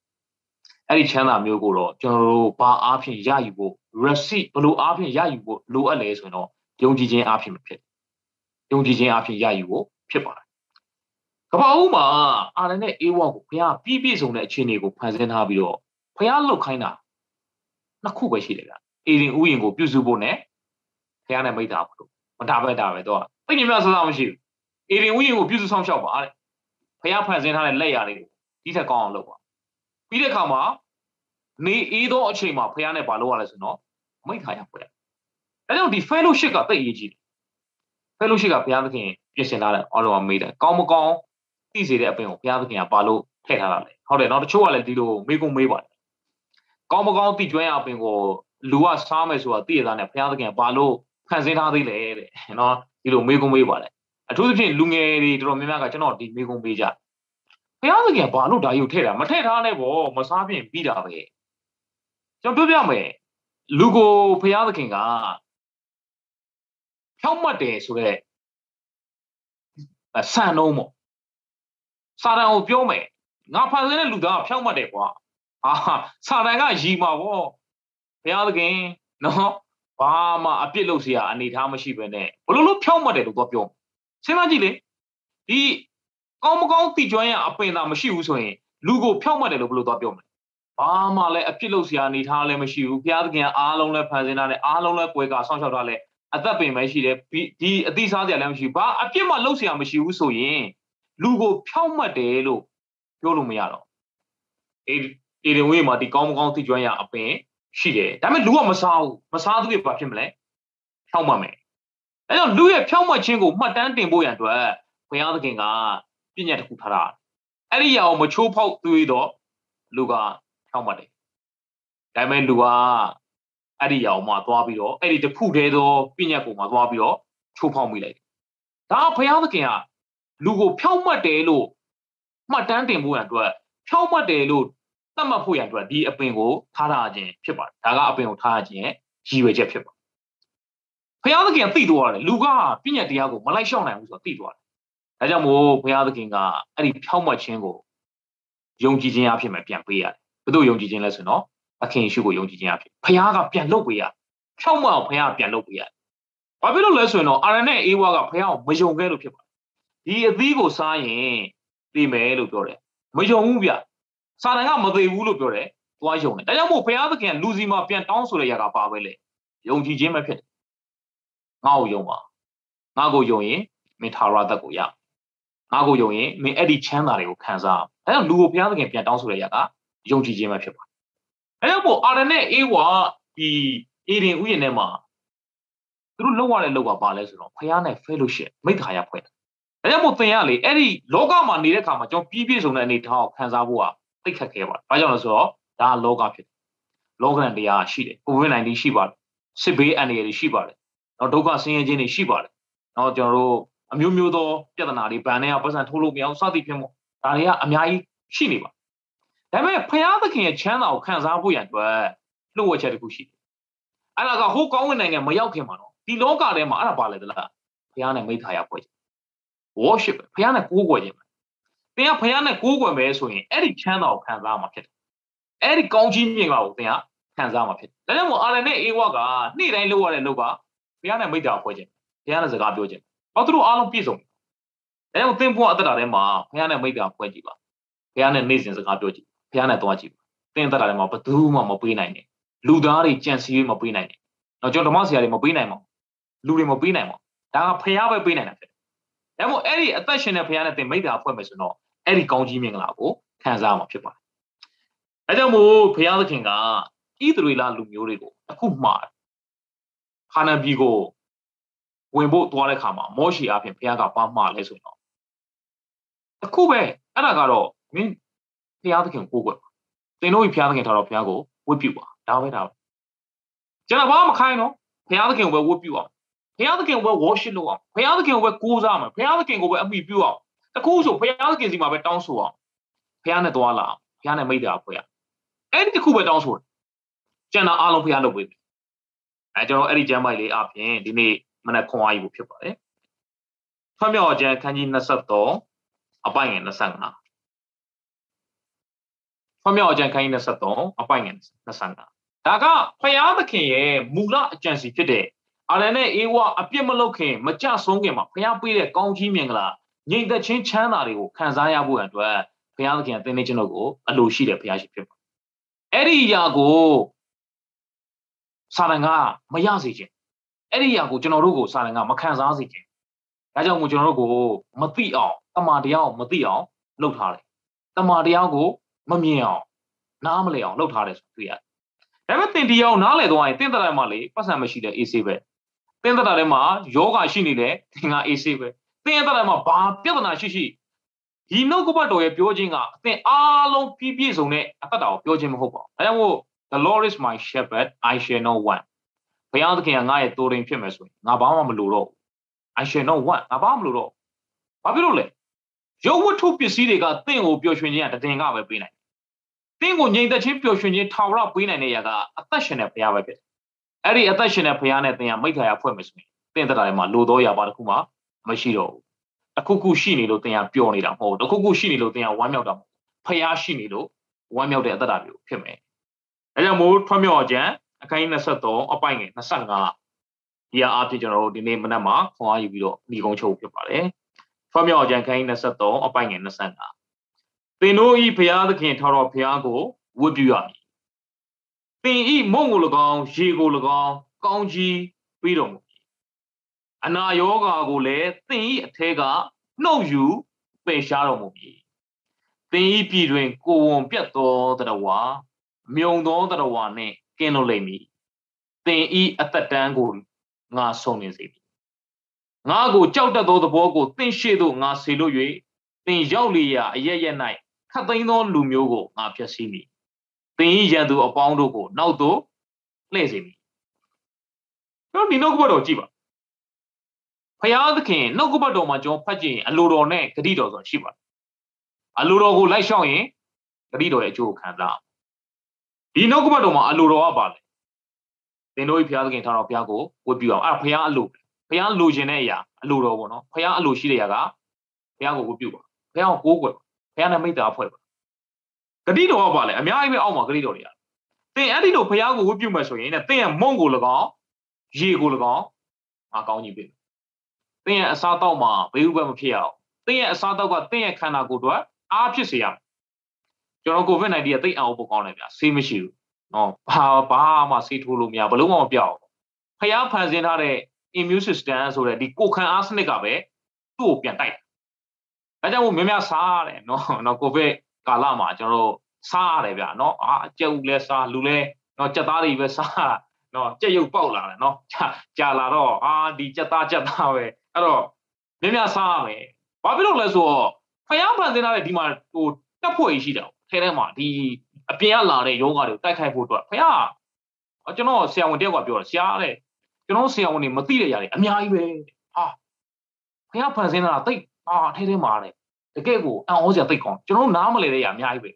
အဲ့ဒီချမ်းသာမျိုးကိုတော့ကျွန်တော်တို့ဘာအားဖြင့်ရယူဖို့ receipt ဘလို့အားဖြင့်ရယူဖို့လိုအပ်လဲဆိုရင်တော့ယုံကြည်ခြင်းအားဖြင့်မဖြစ်ယုံကြည်ခြင်းအားဖြင့်ရယူဖို့ဖြစ်ပါတယ်ကပ္ပဦးမှာအာရနဲ့အေးဝါကိုဘုရားပြည့်ပြည့်စုံတဲ့အခြေအနေကိုဖန်ဆင်းထားပြီးတော့ဘုရားလှုပ်ခိုင်းတာနှစ်ခုပဲရှိတယ်ဗျ အေရင်ဥယျင်ကိုပြုစုဖို့နဲ့ဘုရားနဲ့မိသားဖို့မတာပဲတာပဲတော့သိမြင်မြတ်ဆဆမရှိဘူးအေရင်ဝိယင်ကိုပြုစုဆောင်ရှောက်ပါတဲ့ဖះဖန်ဆင်းထားတဲ့လက်ရာလေးကိုဒီထက်ကောင်းအောင်လုပ်ပါပြီးတဲ့အခါမှာနေအေးသောအချိန်မှာဖះနဲ့ဘာလုပ်ရလဲဆိုတော့မိတ်ခါရဖွဲ့အဲကြောင့်ဒီ fellowship ကတိတ်အရေးကြီးတယ် fellowship ကဘုရားသခင်ပြင်ဆင်ထားတဲ့ all over မေးတယ်ကောင်းမကောင်းသိစေတဲ့အပင်ကိုဘုရားသခင်ကဘာလို့ထည့်ထားတာလဲဟုတ်တယ်နော်တချို့ကလည်းဒီလိုမေးကုန်မေးပါတယ်ကောင်းမကောင်းသိကျွမ်းရအပင်ကို လူကစားမယ်ဆိုတာသိရတာနဲ့ဘုရားသခင်ကဘာလို့ဖန်ဆင်းထားသေးလဲတဲ့နော်ဒီလိုမေးကုန်မေးပါတယ်အထူးသဖြင့်လူငယ်တွေတော်တော်များများကကျွန်တော်ဒီမိကုံပေးကြဘုရားသခင်ဘာလို့ဒါယူထည့်တာမထည့်ထားနဲ့ဗောမစားပြင်ပြီးတာပဲကျွန်တော်ပြောပြမယ်လူကိုဘုရားသခင်ကဖြောက်မှတ်တယ်ဆိုတော့ဆန်နှုံးပေါ့စာတန်ကိုပြောမယ်ငါဖန်ဆင်းတဲ့လူသားကဖြောက်မှတ်တယ်ကွာအာစာတန်ကရီမှာဗော ဘုရားသခင်နော်ဘာမှအပြစ်လုပ်เสียအနေထားမရှိဘဲနဲ့ဘလို့လို့ဖြောက်မှတ်တယ်လို့တော့ပြောစဉ်းစားကြည့်လေဒီကောင်းမကောင်းတိကျွမ်းရအပင်သာမရှိဘူးဆိုရင်လူကိုဖြောက်မှတ်တယ်လို့ဘလို့တော့ပြောမလဲဘာမှလည်းအပြစ်လုပ်เสียအနေထားလည်းမရှိဘူးဘုရားသခင်အားလုံးလည်းဖန်ဆင်းထားတယ်အားလုံးလည်းကွယ်ကာဆောင်းရှောက်ထားလဲအသက်ပင်ပဲရှိတယ်ဒီအတိစားစရာလည်းမရှိဘူးဘာအပြစ်မှလုပ်เสียမရှိဘူးဆိုရင်လူကိုဖြောက်မှတ်တယ်လို့ပြောလို့မရတော့အေးအေဒင်ဝေးမှာဒီကောင်းမကောင်းသိကျွမ်းရအပင် ရှိတယ်ဒါပေမဲ့လူကမစားဘူးမစားသူတွေဘာဖြစ်မလဲဖြောက်မှတ်မယ်အဲကြောင့်လူရဲ့ဖြောက်မှတ်ခြင်းကိုမှတ်တမ်းတင်ဖို့ရန်အတွက်ဘုရားသခင်ကပြည့်ညတ်တစ်ခုထားတာအဲ့ဒီရအောင်မချိုးဖောက်သွေးတော့လူကဖြောက်မှတ်တယ်ဒါပေမဲ့လူကအဲ့ဒီရအောင်မှသွားပြီးတော့အဲ့ဒီတစ်ခုတည်းသောပြည့်ညတ်ကိုမှသွားပြီးတော့ချိုးဖောက်မိလိုက်ဒါဘုရားသခင်ကလူကိုဖြောက်မှတ်တယ်လို့မှတ်တမ်းတင်ဖို့ရန်အတွက်ဖြောက်မှတ်တယ်လို့ သတ်မှတ်ဖို့ရန်အတွက်ဒီအပင်ကိုထားရခြင်းဖြစ်ပါတယ်ဒါကအပင်ကိုထားရခြင်းရဲ့ရည်ရွယ်ချက်ဖြစ်ပါတယ်ဘုရားသခင်သိသွားတယ်လူကပြည့်ညတ်တရားကိုမလိုက်ရှောင်နိုင်ဘူးဆိုတော့သိသွားတယ်ဒါကြောင့်မို့ဘုရားသခင်ကအဲ့ဒီဖြောက်မှတ်ခြင်းကိုယုံကြည်ခြင်းအဖြစ်မှာပြန်ပေးရတယ်ဘယ်သူယုံကြည်ခြင်းလဲဆိုတော့အခင်ရှုကိုယုံကြည်ခြင်းအဖြစ်ဘုရားကပြန်လုပ်ပေးရဖြောက်မှတ်အောင်ဘုရားကပြန်လုပ်ပေးရတယ်ဘာဖြစ်လို့လဲဆိုရင်တော့အာရနဲ့အေဝါကဘုရားကိုမယုံခဲ့လို့ဖြစ်ပါတယ်ဒီအသီးကိုစားရင်သိမယ်လို့ပြောတယ်မယုံဘူးဗျ စာတန်ကမသိဘူးလို့ပြောတယ်သွားယုံတယ်ဒါကြောင့်မို့ဘုရားသခင်လူစီမှာပြန်တောင်းဆိုတဲ့ຢာကပါပဲလေယုံကြည်ခြင်းပဲဖြစ်တယ်ငါ့ကိုယုံပါငါ့ကိုယုံရင်မင်းထာဝရသက်ကိုရငါ့ကိုယုံရင်မင်းအဲ့ဒီချမ်းသာတွေကိုခံစားအောင်ဒါကြောင့်လူကိုဘုရားသခင်ပြန်တောင်းဆိုတဲ့ຢာကယုံကြည်ခြင်းပဲဖြစ်ပါတယ်ဒါကြောင့်မို့အာရနဲ့အေဝါဒီအေဒင်ဥယျာဉ်ထဲမှာသူတို့လောက်ရတဲ့လောက်ကပါလဲဆိုတော့ဖះနဲ့ fellowship မိခါရဖွဲ့တယ်ဒါကြောင့်မို့သင်ရလေအဲ့ဒီလောကမှာနေတဲ့ခါမှာကျွန်တော်ပြည့်ပြည့်စုံတဲ့အနေထားကိုခံစားဖို့က သိခက်ခဲပါတယ်။ဘာကြောင့်လဲဆိုတော့ဒါကလောကဖြစ်တယ်။လောကရန်တရားရှိတယ်။ COVID-19 ရှိပါတယ်။စစ်ဘေးအန္တရာယ်တွေရှိပါတယ်။နောက်ဒုက္ခဆင်းရဲခြင်းတွေရှိပါတယ်။နောက်ကျွန်တော်တို့အမျိုးမျိုးသောပြဿနာတွေဗန်နဲ့ပတ်စံထိုးလို့မရအောင်စသည်ဖြင့်ပေါ့ဒါတွေကအများကြီးရှိနေပါဒါပေမဲ့ဖျားသခင်ရဲ့ချမ်းသာကိုခံစားဖို့ရန်အတွက်လှုပ်ဝက်ချက်တစ်ခုရှိတယ်။အဲ့ဒါကဟိုးကောင်းဝင်နိုင်ငံမရောက်ခင်မှာတော့ဒီလောကထဲမှာအဲ့ဒါပါလေသလား။ဖျားနဲ့မိသားရဖွဲ့ worship ဘုရားနဲ့ကိုးကွယ်ခြင်းပဲ သင်ကဘုရားနဲ့ကိုးကွယ်မယ်ဆိုရင်အဲ့ဒီချမ်းသာကိုခံစားမှာဖြစ်တယ်အဲ့ဒီကောင်းကြီးမြင်ပါကိုသင်ကခံစားမှာဖြစ်တယ်ဒါကြောင့်မို့အာရန်နဲ့အေဝါကနေ့တိုင်းလုပ်ရတဲ့လုပ်ကဘုရားနဲ့မိတ္တာဖွဲ့ခြင်းဘုရားနဲ့စကားပြောခြင်းဘာသူတို့အားလုံးပြည့်စုံတယ်ဒါကြောင့်သင်ဘုရားအသက်တာထဲမှာဘုရားနဲ့မိတ္တာဖွဲ့ကြည့်ပါဘုရားနဲ့နေ့စဉ်စကားပြောကြည့်ဘုရားနဲ့တွားကြည့်သင်သက်တာထဲမှာဘယ်သူမှမပေးနိုင်နဲ့လူသားတွေကြံစည်မပေးနိုင်နဲ့တော့ကျွန်တော်ဓမ္မဆရာတွေမပေးနိုင်ပါဘူးလူတွေမပေးနိုင်ပါဘူးဒါကဘုရားပဲပေးနိုင်တာဖြစ်ဒါမို့အဲ့ဒီအသက်ရှင်တဲ့ဘုရားနဲ့သင်မိတ္တာဖွဲ့မယ်ဆိုတော့ အဲ့ဒီကောင်းကြီးမင်္ဂလာကိုခံစားမှာဖြစ်ပါတယ်။အဲကြောင့်မို့ဘုရားသခင်ကဣသရေလလူမျိုးတွေကိုအခုမှခါနန်ပြည်ကိုဝင်ဖို့သွားတဲ့ခါမှာမောရှိအဖြစ်ဘုရားကပါမှာလဲဆိုတော့အခုပဲအဲ့ဒါကတော့မင်းဘုရားသခင်ကိုကိုွယ်သင်တို့ဘုရားသခင်ထားတော့ဘုရားကိုဝတ်ပြုပါဒါပဲဒါပဲကျွန်တော်ဘာမှမခိုင်းတော့ဘုရားသခင်ကိုပဲဝတ်ပြုအောင်ဘုရားသခင်ကိုပဲ worship လုပ်အောင်ဘုရားသခင်ကိုပဲကိုးစားအောင်ဘုရားသခင်ကိုပဲအမိပြုအောင် တခုဆိုဘုရားသခင်စီမှာပဲတောင်းဆိုအောင်ဘုရားနဲ့သွားလာအောင်ဘုရားနဲ့မိတ်တာဖွဲ့ရအဲ့ဒီတခုပဲတောင်းဆိုတယ်ကျန်တာအားလုံးဘုရားလုပ်ပေးတယ်အဲကျွန်တော်အဲ့ဒီကျမ်းပိုက်လေးအပြင်ဒီနေ့မနက်ခွန်အားကြီးကိုဖြစ်ပါတယ်ဖွင့်မြောက်ကျမ်းခန်းကြီး23အပိုင်ငယ်25ဖွင့်မြောက်ကျမ်းခန်းကြီး23အပိုင်ငယ်25ဒါကဘုရားသခင်ရဲ့မူလအကြံစီဖြစ်တဲ့အာရန်နဲ့အေဝါအပြစ်မလုပ်ခင်မကြဆုံးခင်မှာဘုရားပေးတဲ့ကောင်းကြီးမြင်္ဂလာ ငြိမ်သက်ခြင်းချမ်းသာတွေကိုခံစားရဖို့အတွက်ဘုရားသခင်သင်နေခြင်းတို့ကိုအလိုရှိတဲ့ဘုရားရှိဖြစ်ပါအဲ့ဒီအရာကိုစာရန်ကမရစေခြင်းအဲ့ဒီအရာကိုကျွန်တော်တို့ကိုစာရန်ကမခံစားစေခြင်းဒါကြောင့်မို့ကျွန်တော်တို့ကိုမသိအောင်တမာတရားကိုမသိအောင်လုပ်ထားတယ်တမာတရားကိုမမြင်အောင်နားမလည်အောင်လုပ်ထားတယ်ဆိုတွေ့ရတယ်ဒါပေမဲ့တင်တရားကိုနားလည်သွားရင်တင့်တဲ့မှာလေပတ်စံမရှိတဲ့အေးဆေးပဲသင်သက်တာထဲမှာယောဂရှိနေတယ်သင်ကအေးဆေးပဲ သင်ရဲ့သက်တာမှာဘာပြဿနာရှိရှိဒီနှုတ်ကပတ်တော်ရဲ့ပြောခြင်းကအသင်အားလုံးပြည့်ပြည့်စုံတဲ့အသက်တာကိုပြောခြင်းမဟုတ်ပါဘူးအဲကြောင့်မို့ the lord is my shepherd i shall not want ဘုရားသခင်ကငါ့ရဲ့တိုးရင်ဖြစ်မယ်ဆိုရင်ငါဘာမှမလိုတော့ i shall not want ငါဘာမှမလိုတော့ဘာဖြစ်လို့လဲရုပ်ဝတ္ထုပစ္စည်းတွေကသင်ကိုပျော်ရွှင်ခြင်းကတည်ငါပဲပေးနိုင်သင်ကိုငြိမ်သက်ခြင်းပျော်ရွှင်ခြင်းထာဝရပေးနိုင်တဲ့ຢာကအသက်ရှင်တဲ့ဘုရားပဲဖြစ်တယ်အဲ့ဒီအသက်ရှင်တဲ့ဘုရားနဲ့သင်ကမိခါရဖွဲ့မယ်ဆိုရင်သင်သက်တာထဲမှာလိုတော့ရပါတခုမှ မရှိတော့ဘူးတခုခုရှိနေလို့သင်ကပျော်နေတာမဟုတ်ဘူးတစ်ခုခုရှိနေလို့သင်ကဝမ်းမြောက်တာမဟုတ်ဖျားရှိနေလို့ဝမ်းမြောက်တဲ့အတ္တမျိုးဖြစ်မယ်အဲကြောင့်မို့ထွတ်မြောက်ခြင်းအခိုင်23အပိုင်ငယ်25ဒီအားဖြင့်ကျွန်တော်တို့ဒီနေ့မနက်မှာခွန်အားယူပြီးတော့ညီကုန်းချုပ်ဖြစ်ပါတယ်ထွတ်မြောက်ခြင်းခိုင်23အပိုင်ငယ်25သင်တို့ဤဘုရားသခင်ထောက်တော်ဘုရားကိုဝတ်ပြုရမည်သင်ဤမုံကို၎င်းရေကို၎င်းကောင်းကြီးပြီးတော်မူ အနာယောဂါကိုလည်းသင်ဤအထဲကနှုတ်ယူပယ်ရှားတော်မူမည်သင်ဤပြည်တွင် ကိုဝန်ပြတ်သောတရဝါမြုံသောတရဝါနှင့်ကင်းလွတ်လိမ့်မည်သင်ဤအသက်တန်းကိုငါဆုံးနေစေမည်ငါကိုကြောက်တတ်သောသဘောကိုသင်ရှိသို့ငါဆေလို့၍သင်ရောက်လျာအရရက်၌ခတ်သိမ်းသောလူမျိုးကိုငါဖျက်ဆီးမည်သင်ဤရန်သူအပေါင်းတို့ကို နောက်သို့လှည့်စေမည်တော့ဒီနှုတ်ကပတ်တော်ကြည့်ပါ ဖယားသခင်နှုတ်ကပတ်တော်မှာကျွန်တော်ဖတ်ကြည့်ရင်အလိုတော်နဲ့ဂတိတော်ဆိုတာရှိပါတယ်အလိုတော်ကိုလိုက်ရှောက်ရင်ဂတိတော်ရဲ့အကျိုးကိုခံစားဒီနှုတ်ကပတ်တော်မှာအလိုတော်ကပါလေသင်တို့ဤဖယားသခင်ထားတော်ဖယားကိုဝတ်ပြုအောင်အဲ့ဒါဖယားအလိုဖယားလိုချင်တဲ့အရာအလိုတော်ပေါ့နော်ဖယားအလိုရှိတဲ့အရာကဖယားကိုဝတ်ပြုပါဖယားကိုကိုးကွယ်ပါဖယားနဲ့မိတ္တာဖွဲ့ပါဂတိတော်ကပါလေအများကြီးပဲအောက်မှာဂတိတော်တွေကသင်အဲ့ဒီလိုဖယားကိုဝတ်ပြုမယ်ဆိုရင်တဲ့သင်ရဲ့မုံကို၎င်းရေကို၎င်းငါကောင်းကြီးပြီ သင်ရဲ့အစားတောက်မှာဘေးဥပမဖြစ်အောင်သင်ရဲ့အစားတောက်ကသင်ရဲ့ခန္ဓာကိုယ်အတွက်အားဖြစ်စေရမယ်ကျွန်တော် COVID-19 ကသိအောင်ပို့ကောင်းတယ်ဗျာဆေးမရှိဘူးနော်ဘာဘာမှဆေးထိုးလို့မရဘလို့မှမပြောက်ဖျားဖန်ဆင်းထားတဲ့ immune system ဆိုတဲ့ဒီကိုခံအားစနစ်ကပဲသူ့ကိုပြန်တိုက်ဒါကြောင့်မို့များများစားရတယ်နော်နော် COVID ကာလမှာကျွန်တော်တို့စားရတယ်ဗျာနော်အာကြက်ဦးလဲစားလူလဲနော်ကြက်သားတွေပဲစားနော်ကြက်ရုပ်ပေါက်လာတယ်နော်ကြာလာတော့အာဒီကြက်သားကြက်သားပဲ အဲ့တော့မြင်မြစားရမယ်ဘာဖြစ်လို့လဲဆိုတော့ဖယားဖန်ဆင်းထားတဲ့ဒီမှာဟိုတက်ဖို့ရှိတယ်ထဲထဲမှာဒီအပြင်ကလာတဲ့ယောဂါတွေကိုတိုက်ခိုက်ဖို့အတွက်ဖယားကျွန်တော်ဆရာဝန်တယောက်ကပြောတယ်ဆရာတဲ့ကျွန်တော်ဆရာဝန်တွေမသိတဲ့ຢာတွေအများကြီးပဲဟာဖယားဖန်ဆင်းထားတာတိတ်အာထဲထဲမှာတဲ့တကယ့်ကိုအံ့ဩစရာတိတ်ကောင်းကျွန်တော်နားမလည်တဲ့ຢာအများကြီးပဲ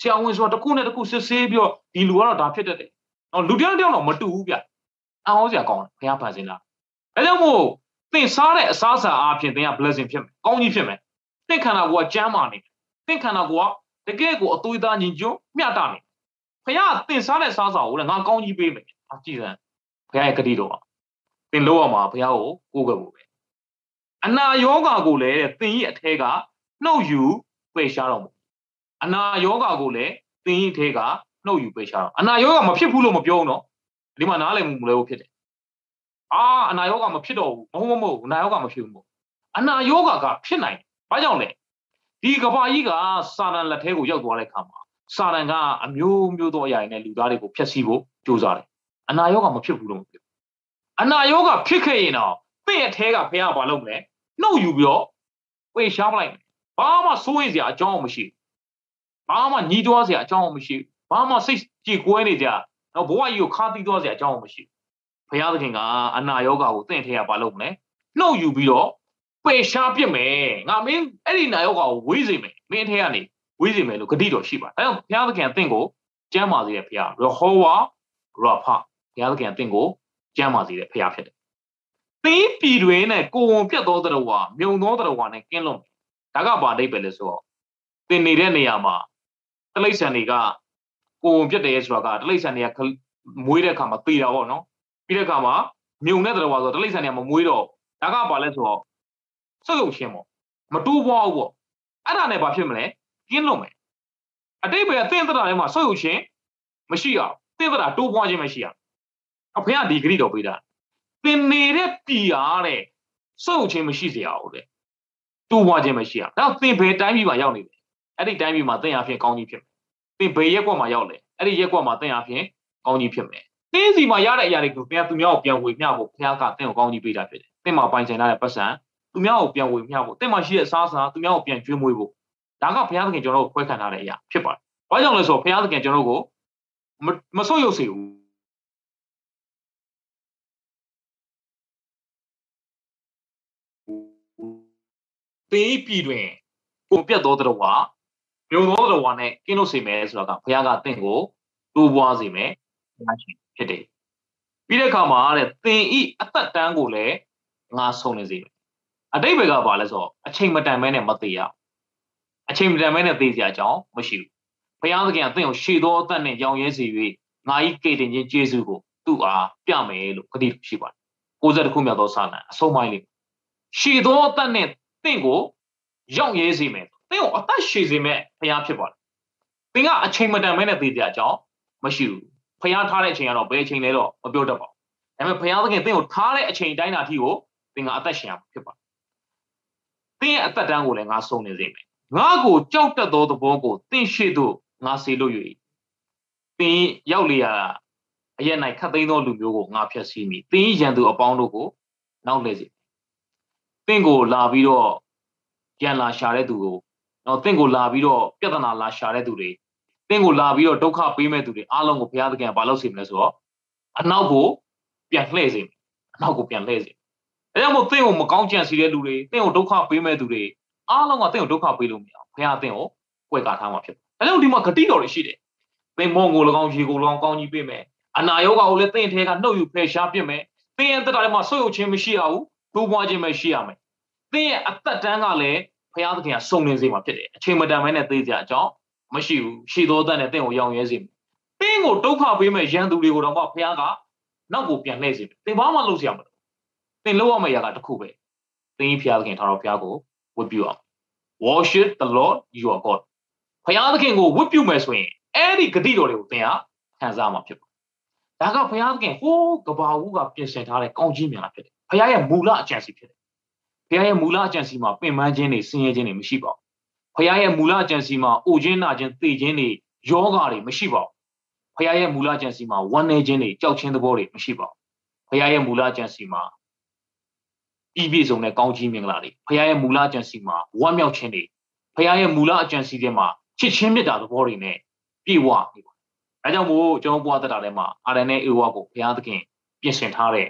ဆရာဝန်ဆိုတာတစ်ခုနဲ့တစ်ခုစစ်ဆေးပြီးတော့ဒီလူကတော့ဒါဖြစ်တတ်တယ်နော်လူတယောက်တယောက်တော့မတူဘူးဗျအံ့ဩစရာကောင်းတယ်ဖယားဖန်ဆင်းတာအဲကြောင့်မို့ သင်စားတဲ့အစားအစာအပြင်သင်က blessing ဖြစ်မယ်ကောင်းကြီးဖြစ်မယ်သင်ခန္ဓာကိုယ်ကကျမ်းမာနေသင်ခန္ဓာကိုယ်ကတကယ်ကိုအသွေးသားညီညွတ်မျှတနေဖခင်ကသင်စားတဲ့စားစာကိုလည်းငါကောင်းကြီးပေးမယ်အကြည့်စမ်းဖခင်ရဲ့ဂတိတော်ပါသင်လို့ရမှာဖခင်ကိုကိုးကွယ်ဖို့ပဲအနာယောဂါကိုလည်းသင်ရဲ့အထဲကနှုတ်ယူပေရှားတော်မူအနာယောဂါကိုလည်းသင်ရဲ့အထဲကနှုတ်ယူပေရှားတော်အနာယောဂါမဖြစ်ဘူးလို့မပြောဘူးနော်ဒီမှာနားလည်မှုမလဲဘူးဖြစ်တယ် အာအနာယောဂမဖြစ်တော့ဘူးမဟုတ်မဟုတ်အနာယောဂမဖြစ်ဘူးမို့အနာယောဂကဖြစ်နိုင်ဘာကြောင့်လဲဒီကဘာကြီးကစာတန်လက်ထဲကိုရောက်သွားတဲ့အခါမှာစာတန်ကအမျိုးမျိုးသောအရာတွေနဲ့လူသားတွေကိုဖျက်ဆီးဖို့ကြိုးစားတယ်အနာယောဂမဖြစ်ဘူးလို့မဖြစ်အနာယောဂဖြစ်ခဲ့ရင်တော့သင်ရဲ့ထဲကဖះဘာလုပ်မလဲနှုတ်ယူပြီးတော့ဝေရှားပလိုက်ဘာမှစိုးရိမ်စရာအကြောင်းမရှိဘာမှညီးတွားစရာအကြောင်းမရှိဘာမှစိတ်ကြည်ကွဲနေကြတော့ဘဝကြီးကိုခါသီးသွားစရာအကြောင်းမရှိဘု ရားသခင်ကအနာယောဂါကိုသင်ထဲကဘာလုပ်မလဲနှုတ်ယူပြီးတော့ပယ်ရှားပြစ်မယ်ငါမင်းအဲ့ဒီနာယောဂါကိုဝေးစေမယ်မင်းထဲကနေဝေးစေမယ်လို့ဂတိတော်ရှိပါအဲကြောင့်ဘုရားသခင်အသင်ကိုကျမ်းပါစေတဲ့ဘုရားရဟောဝါရဖဘုရားသခင်အသင်ကိုကျမ်းပါစေတဲ့ဘုရားဖြစ်တယ်သင်ပြည်တွင်နဲ့ကိုဝန်ပြတ်သောတရဝါမြုံသောတရဝါနဲ့ကင်းလွတ်ဒါကဘာအိပ်ပဲလဲဆိုတော့သင်နေတဲ့နေရာမှာတလိษံတွေကကိုဝန်ပြတ်တယ်ဆိုတာကတလိษံတွေကမွေးတဲ့အခါမှာသေတာပေါ့နော် ပြီးတဲ့အခါမှာမြုံတဲ့တော်ပါဆိုတလိษံတွေကမမွေးတော့ဒါကဘာလဲဆိုတော့စုပ်ယုံချင်းပေါ့မတူးပွားဘူးပေါ့အဲ့ဒါနဲ့ဘာဖြစ်မလဲကင်းလို့မယ်အတိတ်ပဲအသင်္သတာထဲမှာစုပ်ယုံချင်းမရှိအောင်သင်္သတာတိုးပွားခြင်းမရှိအောင်အဖေကဒီဂရိတော်ပေးတာသင်နေတဲ့ပြည်အားတဲ့စုပ်ယုံချင်းမရှိစေရအောင်တဲ့တိုးပွားခြင်းမရှိအောင်ဒါသင်ဘယ်တိုင်းပြည်မှာရောက်နေလဲအဲ့ဒီတိုင်းပြည်မှာသင်အားဖြင့်ကောင်းကြီးဖြစ်မယ်သင်ဘယ်ရက်ကွက်မှာရောက်လဲအဲ့ဒီရက်ကွက်မှာသင်အားဖြင့်ကောင်းကြီးဖြစ်မယ် သင်စီမှာရတဲ့အရာတွေကိုပြန်သူများကိုပြန်ဝေမျှဖို့ဘုရားကသင်ကိုကောင်းကြီးပေးတာဖြစ်တယ်။သင်မှာပိုင်ဆိုင်ထားတဲ့ပတ်စံသူများကိုပြန်ဝေမျှဖို့သင်မှာရှိတဲ့အစားအစာသူများကိုပြန်ကျွေးမွေးဖို့ဒါကဘုရားသခင်ကျွန်တော်တို့ခွဲခံထားတဲ့အရာဖြစ်ပါတယ်။ဘာကြောင့်လဲဆိုတော့ဘုရားသခင်ကျွန်တော်တို့ကိုမဆုတ်ယုတ်စေဘူး။ပေပြည်တွင်ကိုပြတ်သောတော်ဝါမြုံသောတော်ဝါနဲ့ကင်းလို့စေမယ်ဆိုတော့ကဘုရားကတင့်ကိုတိုးပွားစေမယ်ဘုရားရှင် ဖြစ်တယ်ပြီးတဲ့အခါမှာတဲ့သင်ဤအသက်တန်းကိုလည်းငါဆုံးနေစေမယ်အတိတ်ဘက်ကဘာလဲဆိုတော့အချိန်မတန်မဲနဲ့မသေးရအချိန်မတန်မဲနဲ့သေစရာအကြောင်းမရှိဘူးဘုရားသခင်ကသင်ကိုရှေသောအသက်နဲ့ရောင်ရဲစေ၍ငါဤကေတင်ခြင်းကျေးဇူးကိုသူ့အားပြမယ်လို့ဂတိရှိပါတယ်60ခုမြောက်သောစာလံအဆုံးပိုင်းလေးရှေသောအသက်နဲ့သင်ကိုရောင်ရဲစေမယ်သင်ကိုအသက်ရှည်စေမယ်ဘုရားဖြစ်ပါတယ်သင်ကအချိန်မတန်မဲနဲ့သေစရာအကြောင်းမရှိဘူး ဖျားထားတဲ့အချိန်ကတော့ဘယ်အချိန်လဲတော့မပြောတတ်ပါဘူးဒါပေမဲ့ဘုရားသခင်သင်ကိုထားတဲ့အချိန်တိုင်းတာအထိကိုသင်ကအသက်ရှင်ရမှာဖြစ်ပါတယ်သင်ရဲ့အသက်တန်းကိုလည်းငါဆုံးနေစေမယ်ငါကိုကြောက်တတ်သောသဘောကိုသင်ရှိသို့ငါစေလို့၍သင်ရောက်လျာအရက်၌ခတ်သိမ်းသောလူမျိုးကိုငါဖျက်ဆီးမိသင်ရန်သူအပေါင်းတို့ကိုနောက်လဲစေသင်ကိုလာပြီးတော့ကြံလာရှာတဲ့သူကိုတော့သင်ကိုလာပြီးတော့ပြဿနာလာရှာတဲ့သူတွေ သင်ကိုလာပြီးတော့ဒုက္ခပေးမဲ့သူတွေအားလုံးကိုဘုရားသခင်ကဘာလုပ်စေမလဲဆိုတော့အနောက်ကိုပြန်လှည့်စေမယ်အနောက်ကိုပြန်လှည့်စေအဲကြောင့်မို့သင်ကိုမကောင်းကြံစီတဲ့လူတွေသင်ကိုဒုက္ခပေးမဲ့သူတွေအားလုံးကသင်ကိုဒုက္ခပေးလို့မရဘူးဘုရားသင်ကိုကွယ်ကာထားမှာဖြစ်တယ်အဲကြောင့်ဒီမှာဂတိတော်တွေရှိတယ်သင်မုံကို၎င်းရေကို၎င်းကောင်းကြီးပေးမယ်အနာယောဂါကိုလည်းသင်ထဲကနှုတ်ယူဖယ်ရှားပြစ်မယ်သင်ရဲ့တက်တာထဲမှာဆွေးယုံခြင်းမရှိရဘူးဒိုးပွားခြင်းပဲရှိရမယ်သင်ရဲ့အသက်တန်းကလည်းဘုရားသခင်ကစုံလင်စေမှာဖြစ်တယ်အချိန်မတန်မဲနဲ့သိကြအကြောင်း မရှိဘူးရှေသောတတ်နဲ့တင့်ကိုရောင်ရဲစေမယ်။တင်းကိုဒုက္ခပေးမဲ့ရန်သူတွေကိုတော့မှဘုရားကနောက်ကိုပြန်လှည့်စေမယ်။တင်ဘာမှလုပ်စရာမလို။တင်လုပ်ရမယ့်အရာကတစ်ခုပဲ။တင်းဘုရားသခင်ထာတော်ဘုရားကိုဝတ်ပြုအောင်။ Worship the Lord your God ။ဘုရားသခင်ကိုဝတ်ပြုမယ်ဆိုရင်အဲ့ဒီဂတိတော်တွေကိုတင်ဟာခံစားမှာဖြစ်ပါတယ်။ဒါကဘုရားသခင်ဟိုးကဘာဦးကပြင်ဆင်ထားတဲ့ကောင်းကြီးများဖြစ်တယ်။ဘုရားရဲ့မူလအကြံစီဖြစ်တယ်။ဘုရားရဲ့မူလအကြံစီမှာပင်ပန်းခြင်းတွေဆင်းရဲခြင်းတွေမရှိပါဘူး ဖခင်ရဲ့မူလအကြံစီမှာအိုခြင်းနာခြင်းသိခြင်းတွေယောဂါတွေမရှိပါဘူးဖခင်ရဲ့မူလအကြံစီမှာဝမ်းနည်းခြင်းတွေကြောက်ခြင်းသဘောတွေမရှိပါဘူးဖခင်ရဲ့မူလအကြံစီမှာဤပြည့်စုံတဲ့ကောင်းကြီးမင်္ဂလာတွေဖခင်ရဲ့မူလအကြံစီမှာဝမ်းမြောက်ခြင်းတွေဖခင်ရဲ့မူလအကြံစီတွေမှာချစ်ချင်းမေတ္တာသဘောတွေနဲ့ပြည့်ဝနေပါအဲကြောင့်မို့ကျွန်တော်ဘွားတက်တာထဲမှာအာရနဲ့အေဝါကိုဘုရားသခင်ပြင်ဆင်ထားတဲ့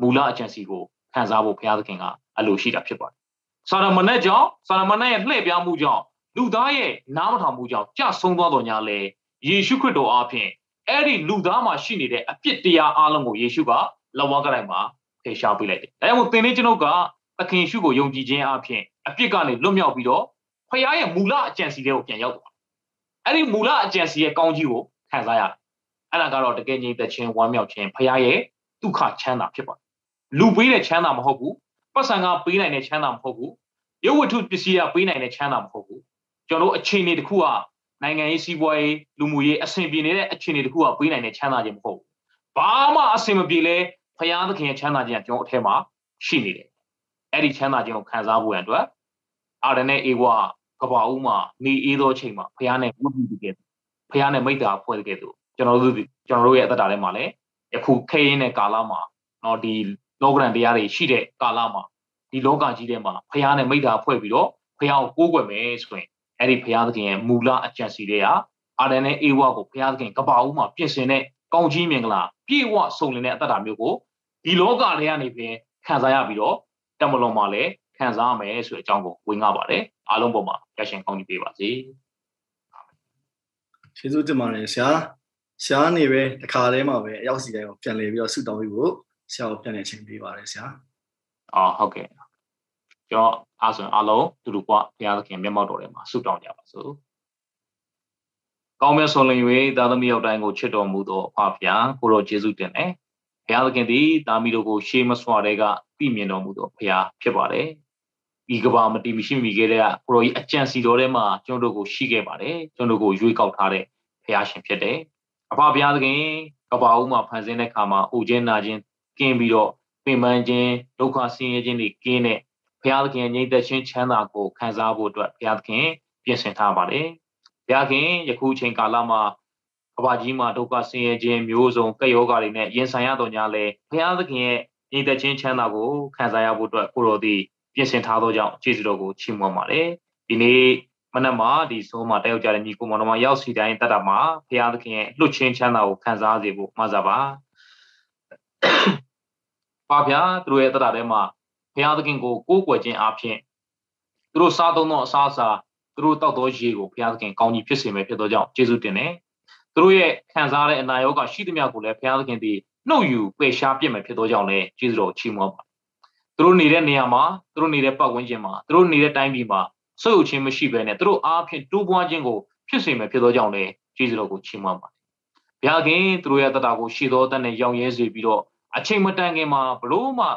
မူလအကြံစီကိုခံစားဖို့ဘုရားသခင်ကအလိုရှိတာဖြစ်ပါတယ် စာရမဏေကြောင့်စာရမဏေရဲ့လှည့်ပြားမှုကြောင့်လူသားရဲ့နားမထောင်မှုကြောင့်ကြဆုံးသွားတော်ညာလေယေရှုခရစ်တော်အားဖြင့်အဲ့ဒီလူသားမှာရှိနေတဲ့အပြစ်တရားအလုံးကိုယေရှုကလဝါကတိုင်းမှာဖယ်ရှားပေးလိုက်တယ်။ဒါကြောင့်မို့သင်လေးကျွန်ုပ်ကသခင်ရှုကိုယုံကြည်ခြင်းအပြင်အပြစ်ကနေလွတ်မြောက်ပြီးတော့ဖခင်ရဲ့မူလအကြံစီတွေကိုပြန်ရောက်သွား။အဲ့ဒီမူလအကြံစီရဲ့ကောင်းကြီးကိုခံစားရတယ်။အဲ့ဒါကတော့တကယ်ငြိမ်သက်ခြင်းဝမ်းမြောက်ခြင်းဖခင်ရဲ့ဒုက္ခချမ်းသာဖြစ်ပါတယ်။လူပေးတဲ့ချမ်းသာမဟုတ်ဘူး။ ပတ်စံကပေးနိုင်တဲ့ချမ်းသာမဟုတ်ဘူး။ရုပ်ဝတ္ထုပစ္စည်းကပေးနိုင်တဲ့ချမ်းသာမဟုတ်ဘူးကျွန်တော်အခြေအနေတစ်ခုကနိုင်ငံရေးစီးပွားရေးလူမှုရေးအဆင်ပြေနေတဲ့အခြေအနေတစ်ခုကပေးနိုင်တဲ့ချမ်းသာခြင်းမဟုတ်ဘူး။ဘာမှအဆင်မပြေလဲဖရာသခင်ရဲ့ချမ်းသာခြင်းကကျွန်တော်အထက်မှာရှိနေတယ်။အဲ့ဒီချမ်းသာခြင်းကိုခံစားဖို့ရန်အတွက်အာရနဲ့အေဝါကဘာဦးမှာနေအေးသောချိန်မှာဖရာနဲ့ဝတ်ပြုတကယ်ဖရာနဲ့မိတ္တာဖွဲ့တကယ်ဆိုကျွန်တော်တို့ကျွန်တော်တို့ရဲ့အသက်တာထဲမှာလည်းယခုခေရင်တဲ့ကာလမှာတော့ဒီ လောကရန်တရားတွေရှိတဲ့ကာလမှာဒီလောကကြီးထဲမှာဖရာနဲ့မိတ္တာဖွဲ့ပြီးတော့ဖရာကိုကိုးကွယ်မယ်ဆိုရင်အဲ့ဒီဘုရားသခင်ရဲ့မူလအကြံစီတွေကအာဒန်နဲ့အေဝါကိုဘုရားသခင်ကပဦးမှာပြင်ဆင်တဲ့ကောင်းကြီးမင်္ဂလာပြည့်ဝစုံလင်တဲ့အတ္တတာမျိုးကိုဒီလောကထဲကနေပြင်ခံစားရပြီးတော့တမလွန်မှာလည်းခံစားရမယ်ဆိုတဲ့အကြောင်းကိုဝင်ငါပါတယ်အားလုံးပေါ်မှာရရှင်ကောင်းကြီးပေးပါစေကျေးဇူးတင်ပါတယ်ဆရာဆရာနေပဲတခါတည်းမှာပဲအရောက်စီတိုင်းကိုပြန်လည်ပြီးတော့ဆုတောင်းပြီးဖို့ ဆရာကိုပြန်လည်ချိန်ပေးပါတယ်ဆရာအော်ဟုတ်ကဲ့ကျွန်တော်အားဆိုရင်အားလုံးတူတူကဘုရားသခင်မျက်မှောက်တော်ထဲမှာဆုတောင်းကြပါစို့ကောင်းမြတ်ဆုံးလင်၍သာသမီရောက်တိုင်းကိုချစ်တော်မူသောအဖဖျားကိုတော်ယေရှုတင်တယ်ဘုရားသခင်သည်တာမီတို့ကိုရှေးမစွာတဲ့ကသိမြင်တော်မူသောဘုရားဖြစ်ပါတယ်ဒီကဘာမတီမရှိမိခဲ့တဲ့ကိုတော်ကြီးအကြံစီတော်ထဲမှာကျွန်တော်တို့ကိုရှိခဲ့ပါတယ်ကျွန်တော်တို့ကိုရွေးကောက်ထားတဲ့ဘုရားရှင်ဖြစ်တယ်အဖဘုရားသခင်ကဘာဦးမှာဖန်ဆင်းတဲ့ခါမှာအိုခြင်းနာခြင်း ကင်းပြီးတော့ပင်ပန်းခြင်းဒုက္ခဆင်းရဲခြင်းတွေကင်းတဲ့ဘုရားသခင်ငြိမ်သက်ခြင်းချမ်းသာကိုခံစားဖို့အတွက်ဘုရားသခင်ပြင်ဆင်ထားပါတယ်။ဘုရားခင်ယခုချိန်ကာလမှာအဘာကြီးမှာဒုက္ခဆင်းရဲခြင်းမျိုးစုံကက်ယောဂါတွေနဲ့ရင်ဆိုင်ရတော့ညာလဲဘုရားသခင်ရဲ့ငြိမ်သက်ခြင်းချမ်းသာကိုခံစားရဖို့အတွက်ကိုတော်သည်ပြင်ဆင်ထားသောကြောင့်ကျေးဇူးတော်ကိုချီးမွမ်းပါတယ်။ဒီနေ့မနက်မှာဒီဆိုးမှာတက်ရောက်ကြတဲ့ညီကိုမောင်တော်မရောက်စီတိုင်းတတ်တာမှာဘုရားသခင်ရဲ့လွတ်ချင်းချမ်းသာကိုခံစားစေဖို့မှာစားပါ။ ပါဗျာသူတို့ရဲ့တတ်တာထဲမှာဘုရားသခင်ကိုကိုးကွယ်ခြင်းအပြင်သူတို့စားသုံးသောအစားအစာသူတို့တောက်သောရေကိုဘုရားသခင်ကောင်းကြီးဖြစ်စေမယ်ဖြစ်သောကြောင့်ကျေးဇူးတင်တယ်။သူတို့ရဲ့ခံစားတဲ့အနာရောဂါရှိသမျှကိုလည်းဘုရားသခင်သည်နှုတ်ယူပယ်ရှားပြစ်မယ်ဖြစ်သောကြောင့်လည်းကျေးဇူးတော်ချီးမွမ်းပါ။သူသူတို့နေတဲ့နေရာမှာသူတို့နေတဲ့ပတ်ဝန်းကျင်မှာသူတို့နေတဲ့တိုင်းပြည်မှာဆုပ်ယုပ်ခြင်းမရှိဘဲနဲ့သူတို့အားဖြင့်တိုးပွားခြင်းကိုဖြစ်စေမယ်ဖြစ်သောကြောင့်လည်းကျေးဇူးတော်ကိုချီးမွမ်းပါတယ်။ဘုရားခင်သူတို့ရဲ့တတာကိုရှေ့သောတတ်နဲ့ရောင်ရဲစေပြီးတော့ အချိန်မတန်ခင်မှာဘလို့မှဘု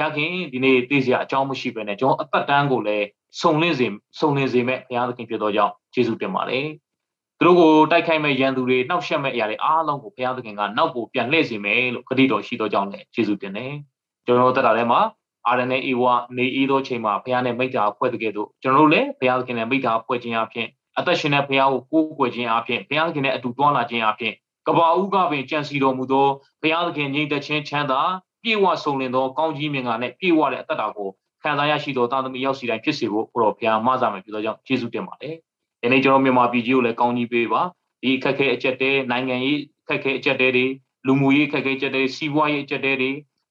ရားခင်ဒီနေ့သိစရာအကြောင်းမရှိဘဲနဲ့ကျွန်တော်အသက်တန်းကိုလည်းစုံလင့်စေစုံလင့်စေမဲ့ဘုရားသခင်ဖြစ်သောကြောင့်ကျေးဇူးတင်ပါတယ်။သူတို့ကိုတိုက်ခိုက်မဲ့ရန်သူတွေနှောက်ယှက်မဲ့အရာတွေအားလုံးကိုဘုရားသခင်ကနောက်ကိုပြန်လှည့်စေမယ်လို့ခတိတော်ရှိသောကြောင့်လည်းကျေးဇူးတင်တယ်။ကျွန်တော်တို့တက်တာထဲမှာအာရနဲ့အေဝနေဤသောချိန်မှာဘုရားနဲ့မိတ္တာဖွဲ့တဲ့ကဲ့သို့ကျွန်တော်တို့လည်းဘုရားသခင်နဲ့မိတ္တာဖွဲ့ခြင်းအပြင်အသက်ရှင်တဲ့ဘုရားကိုကိုးကွယ်ခြင်းအပြင်ဘုရားသခင်နဲ့အတူတွန်းလာခြင်းအပြင် ကဘာဦးကပင်ကြံစီတော်မူသောဘုရားသခင်ညီသက်ခြင်းချမ်းသာပြေဝဆုံလင်သောကောင်းကြီးမြင်ကနဲ့ပြေဝတဲ့အသက်တာကိုခံစားရရှိသောသာသမီရောက်စီတိုင်းဖြစ်စေဖို့ဘုရောဘုရားမဆာမယ်ဖြစ်သောကြောင့်ယေရှုတင်ပါတယ်။ဒီနေ့ကျွန်တော်မြန်မာပြည်ကြီးကိုလည်းကောင်းကြီးပေးပါဒီအခက်ခဲအကျက်တဲနိုင်ငံရေးအခက်ခဲအကျက်တဲတွေလူမှုရေးအခက်ခဲအကျက်တဲစီးပွားရေးအကျက်တဲတွေ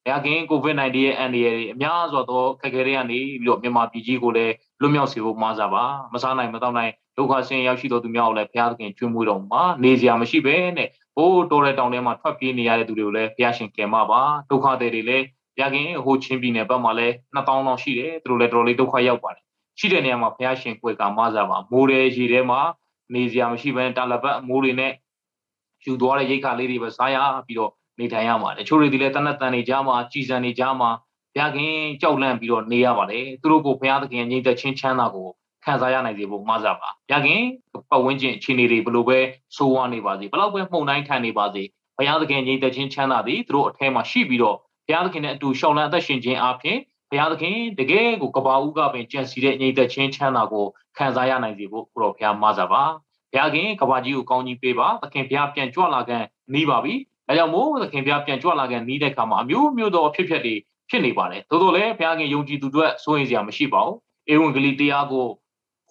ရခင် COVID-19 ရဲ့အန္တရာယ်တွေအများစွာသောခက်ခဲတွေကနေပြီးတော့မြန်မာပြည်ကြီးကိုလည်းလွတ်မြောက်စေဖို့မှားစားပါမစားနိုင်မတော့နိုင်ဒုက္ခဆင်းရောက်ရှိတော်သူများကိုလည်းဘုရားသခင်ကျွေးမွေးတော်မှာနေစရာမရှိပဲနဲ့ဟိုးတော်တဲ့တောင်ထဲမှာထွက်ပြေးနေရတဲ့သူတွေကိုလည်းဘုရားရှင်ကယ်မပါဒုက္ခတွေတွေလည်းရခင်ဟိုချင်းပြည်နယ်ဘက်မှာလည်း2000လောက်ရှိတယ်သူတို့လည်းတော်တော်လေးဒုက္ခရောက်ပါတယ်ရှိတဲ့နေရာမှာဘုရားရှင်ကိုယ်ကမစားပါမိုးတဲ့ရေထဲမှာနေစရာမရှိဘဲတာလပတ်အမိုးတွေနဲ့ယူသွားတဲ့ရိတ်ခါလေးတွေပဲစားရပြီးတော့နေထိုင်ရပါတယ်ချို့တွေဒီလည်းတနတ်တန်နေကြမှာကြည်စံနေကြမှာဘုရားခင်ကြောက်လန့်ပြီးတော့နေရပါတယ်သူတို့ကိုဘုရားသခင်ညှိတဲ့ချင်းချမ်းသာကို ခံစားရနိုင်စေဖို့မှားစားပါဘုရားခင်ပတ်ဝန်းကျင်အခြေအနေတွေဘယ်လိုပဲဆိုးဝါးနေပါစေဘယ်လောက်ပဲမှုန်တိုင်းခံနေပါစေဘုရားသခင်ညှိတဲ့ချင်းချမ်းသာသည်သူတို့အထဲမှာရှိပြီးတော့ဘုရားသခင်နဲ့အတူရှောင်းလန်းအသက်ရှင်ခြင်းအပြင်ဘုရားသခင်တကယ်ကိုကဘာဦးကပင်ကြံစီတဲ့ညှိတဲ့ချင်းချမ်းသာကိုခံစားရနိုင်စေဖို့ကိုရောဘုရားမှားစားပါဘုရားခင်ကဘာကြီးကိုကောင်းကြီးပေးပါသခင်ဘုရားပြန်ကြွလာကန်နီးပါပြီဒါကြောင့်မို့သခင်ဘုရားပြန်ကြွလာခဲ့နေတဲ့အခါမှာအမျိုးမျိုးသောဖြစ်ဖြစ်တွေဖြစ်နေပါတယ်သို့တော်လည်းဘုရားခင်ယုံကြည်သူတို့စိုးရင်စရာမရှိပါဘူးဧဝံဂေလိတရားကို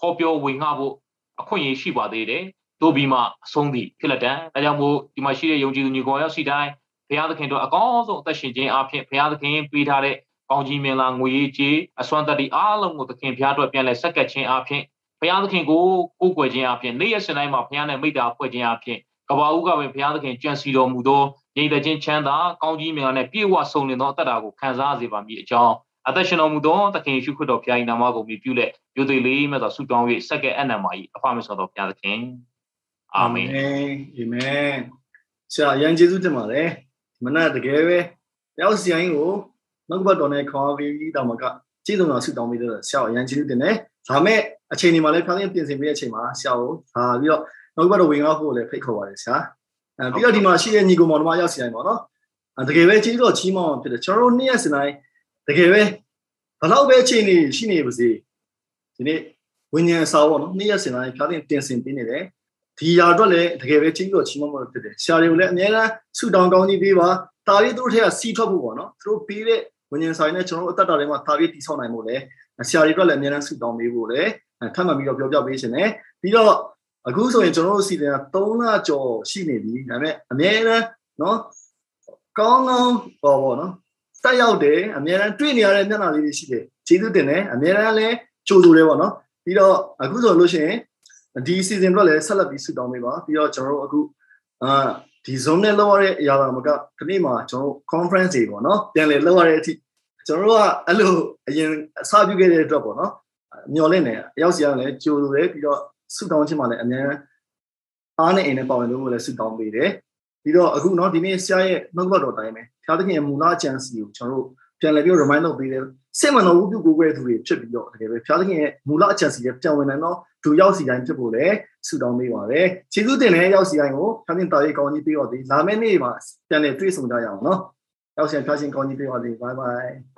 ခေါ်ပြောဝင်ငှဖို့အခွင့်အရေးရှိပါသေးတယ်တို့ပြီးမှအဆုံးသည့်ဖြစ်လက်တံဒါကြောင့်မို့ဒီမှာရှိတဲ့ယုံကြည်သူညီကောင်ရောက်စီတိုင်းဘုရားသခင်တို့အကောင်းဆုံးအသက်ရှင်ခြင်းအပြင်ဘုရားသခင်ပေးထားတဲ့ကောင်းကြီးမင်္ဂလာငွေရေးကြီးအစွမ်းတတ္တိအားလုံးကိုသခင်ဘုရားတို့ပြန်လဲဆက်ကပ်ခြင်းအပြင်ဘုရားသခင်ကိုကိုးကွယ်ခြင်းအပြင်နေ့ရက်စတိုင်းမှာဘုရားနဲ့မိတ္တာဖွဲ့ခြင်းအပြင်ကဘာဦးကပဲဘုရားသခင်ကြံစီတော်မူသောညီတဲ့ချင်းချမ်းသာကောင်းကြီးမြတ်နဲ့ပြည့်ဝဆုံလင်သောအသက်တာကိုခံစားစေပါမည်အကြောင်း အသက်ရှင်တော်မူသောသခင်ယေရှုခရစ်တော်ဘုရား၏နာမကိုမြည်ပြုလက်ယုသိလေးမြတ်စွာဆုတောင်း၍စက္ကအနံမာ၏အဖမဆောတော်ဘုရားသခင်အာမင်အာမင်ဆရာယန်ကျေးဇူးတင်ပါတယ်မနက်တကယ်ပဲတယောက်စီရင်ကိုနှုတ်ဘတ်တော်နဲ့ခေါ်ပြီးတောင်မကကျေးဇူးတော်ဆုတောင်းပြီးတော့ဆရာအရန်ကျေးဇူးတင်တယ်ဒါမဲ့အချိန်ဒီမှာလည်းဖျားသိပြင်ဆင်ပေးတဲ့အချိန်မှာဆရာကိုဒါပြီးတော့နှုတ်ဘတ်တော်ဝင်ရောက်ဖို့လည်းဖိတ်ခေါ်ပါတယ်ဆရာအဲပြီးတော့ဒီမှာရှိတဲ့ညီကိုမောင်နှမရောက်စီတိုင်းပေါ့နော်တကယ်ပဲကျေးဇူးတော်ချီးမွမ်းဖြစ်တယ်ကျွန်တော်တို့နေ့ရက်စတိုင်း တကယ်ပဲဘလောက်ပဲအချိန်နေရှိနေပါစေဒီနေ့ဝิญဉာဏ်စာပေါ့နော်နေ့ရက်စတိုင်းဖျားတင်တင်ဆင်ပေးနေတယ်ဒီຢာအတွက်လည်းတကယ်ပဲကျေးဇူးတော်ချီးမွမ်းဖို့ဖြစ်တယ်ဆရာတွေကိုလည်းအများအားဆုတောင်းကောင်းကြီးပေးပါတာရီတို့ထက်ကစီးထွက်ဖို့ပေါ့နော်သူတို့ပေးတဲ့ဝิญဉာဏ်စာရင်းနဲ့ကျွန်တော်တို့အသက်တာတွေမှာတာရီတိဆောက်နိုင်ဖို့လည်းဆရာတွေအတွက်လည်းအများအားဆုတောင်းပေးဖို့လည်းထပ်မှတ်ပြီးတော့ပြောပြပေးရှင်တယ်ပြီးတော့အခုဆိုရင်ကျွန်တော်တို့စီစဉ်တာ3လကျော်ရှိနေပြီဒါပေမဲ့အများအားနော်ကောင်းကောင်းပေါ့ပေါ့နော် တက်ရောက်တယ်အများအားတွေ့နေရတဲ့မျက်နှာလေးတွေရှိတယ်ကျေးဇူးတင်တယ်အများအားလည်းကြိုဆိုတယ်ပေါ့နော်ပြီးတော့အခုဆိုလို့ရှိရင်ဒီ season တော့လည်းဆက်လက်ပြီးဆုတောင်းပေးပါပြီးတော့ကျွန်တော်တို့အခုအာဒီ zone နဲ့လောက်ရတဲ့အရာကမကဒီနေ့မှာကျွန်တော်တို့ conference တွေပေါ့နော်ပြန်လည်လောက်ရတဲ့အထိကျွန်တော်တို့ကအဲ့လိုအရင်အစပြုခဲ့တဲ့အတွက်ပေါ့နော်မျော်လင့်နေအရောက်စီရလည်းကြိုဆိုတယ်ပြီးတော့ဆုတောင်းခြင်းမှာလည်းအများအားနဲ့အိမ်နဲ့ပါဝင်လို့လည်းဆုတောင်းပေးတယ် ပြီးတော့အခုเนาะဒီနေ့ဆရာရဲ့နှုတ်ဘတ်တော်တိုင်းပဲဖျားသခင်ရဲ့မူလအကြံစီကိုကျွန်တော်တို့ပြန်လည်ပြီး remind လုပ်ပေးတယ်စိတ်မနှောဝုပြုကိုကိုယ်သူတွေဖြစ်ပြီးတော့တကယ်ပဲဖျားသခင်ရဲ့မူလအကြံစီရဲ့ပြန်ဝင်နိုင်တော့သူရောက်စီတိုင်းဖြစ်ဖို့လည်းဆုတောင်းပေးပါတယ်ခြေသူတင်တဲ့ရောက်စီတိုင်းကိုဖျားသခင်တာရေးကောင်းကြီးပေးတော့ဒီလာမယ့်နေ့မှာပြန်လည်တွေ့ဆုံကြရအောင်เนาะရောက်စီဖျားရှင်ကောင်းကြီးပေးပါစေ bye bye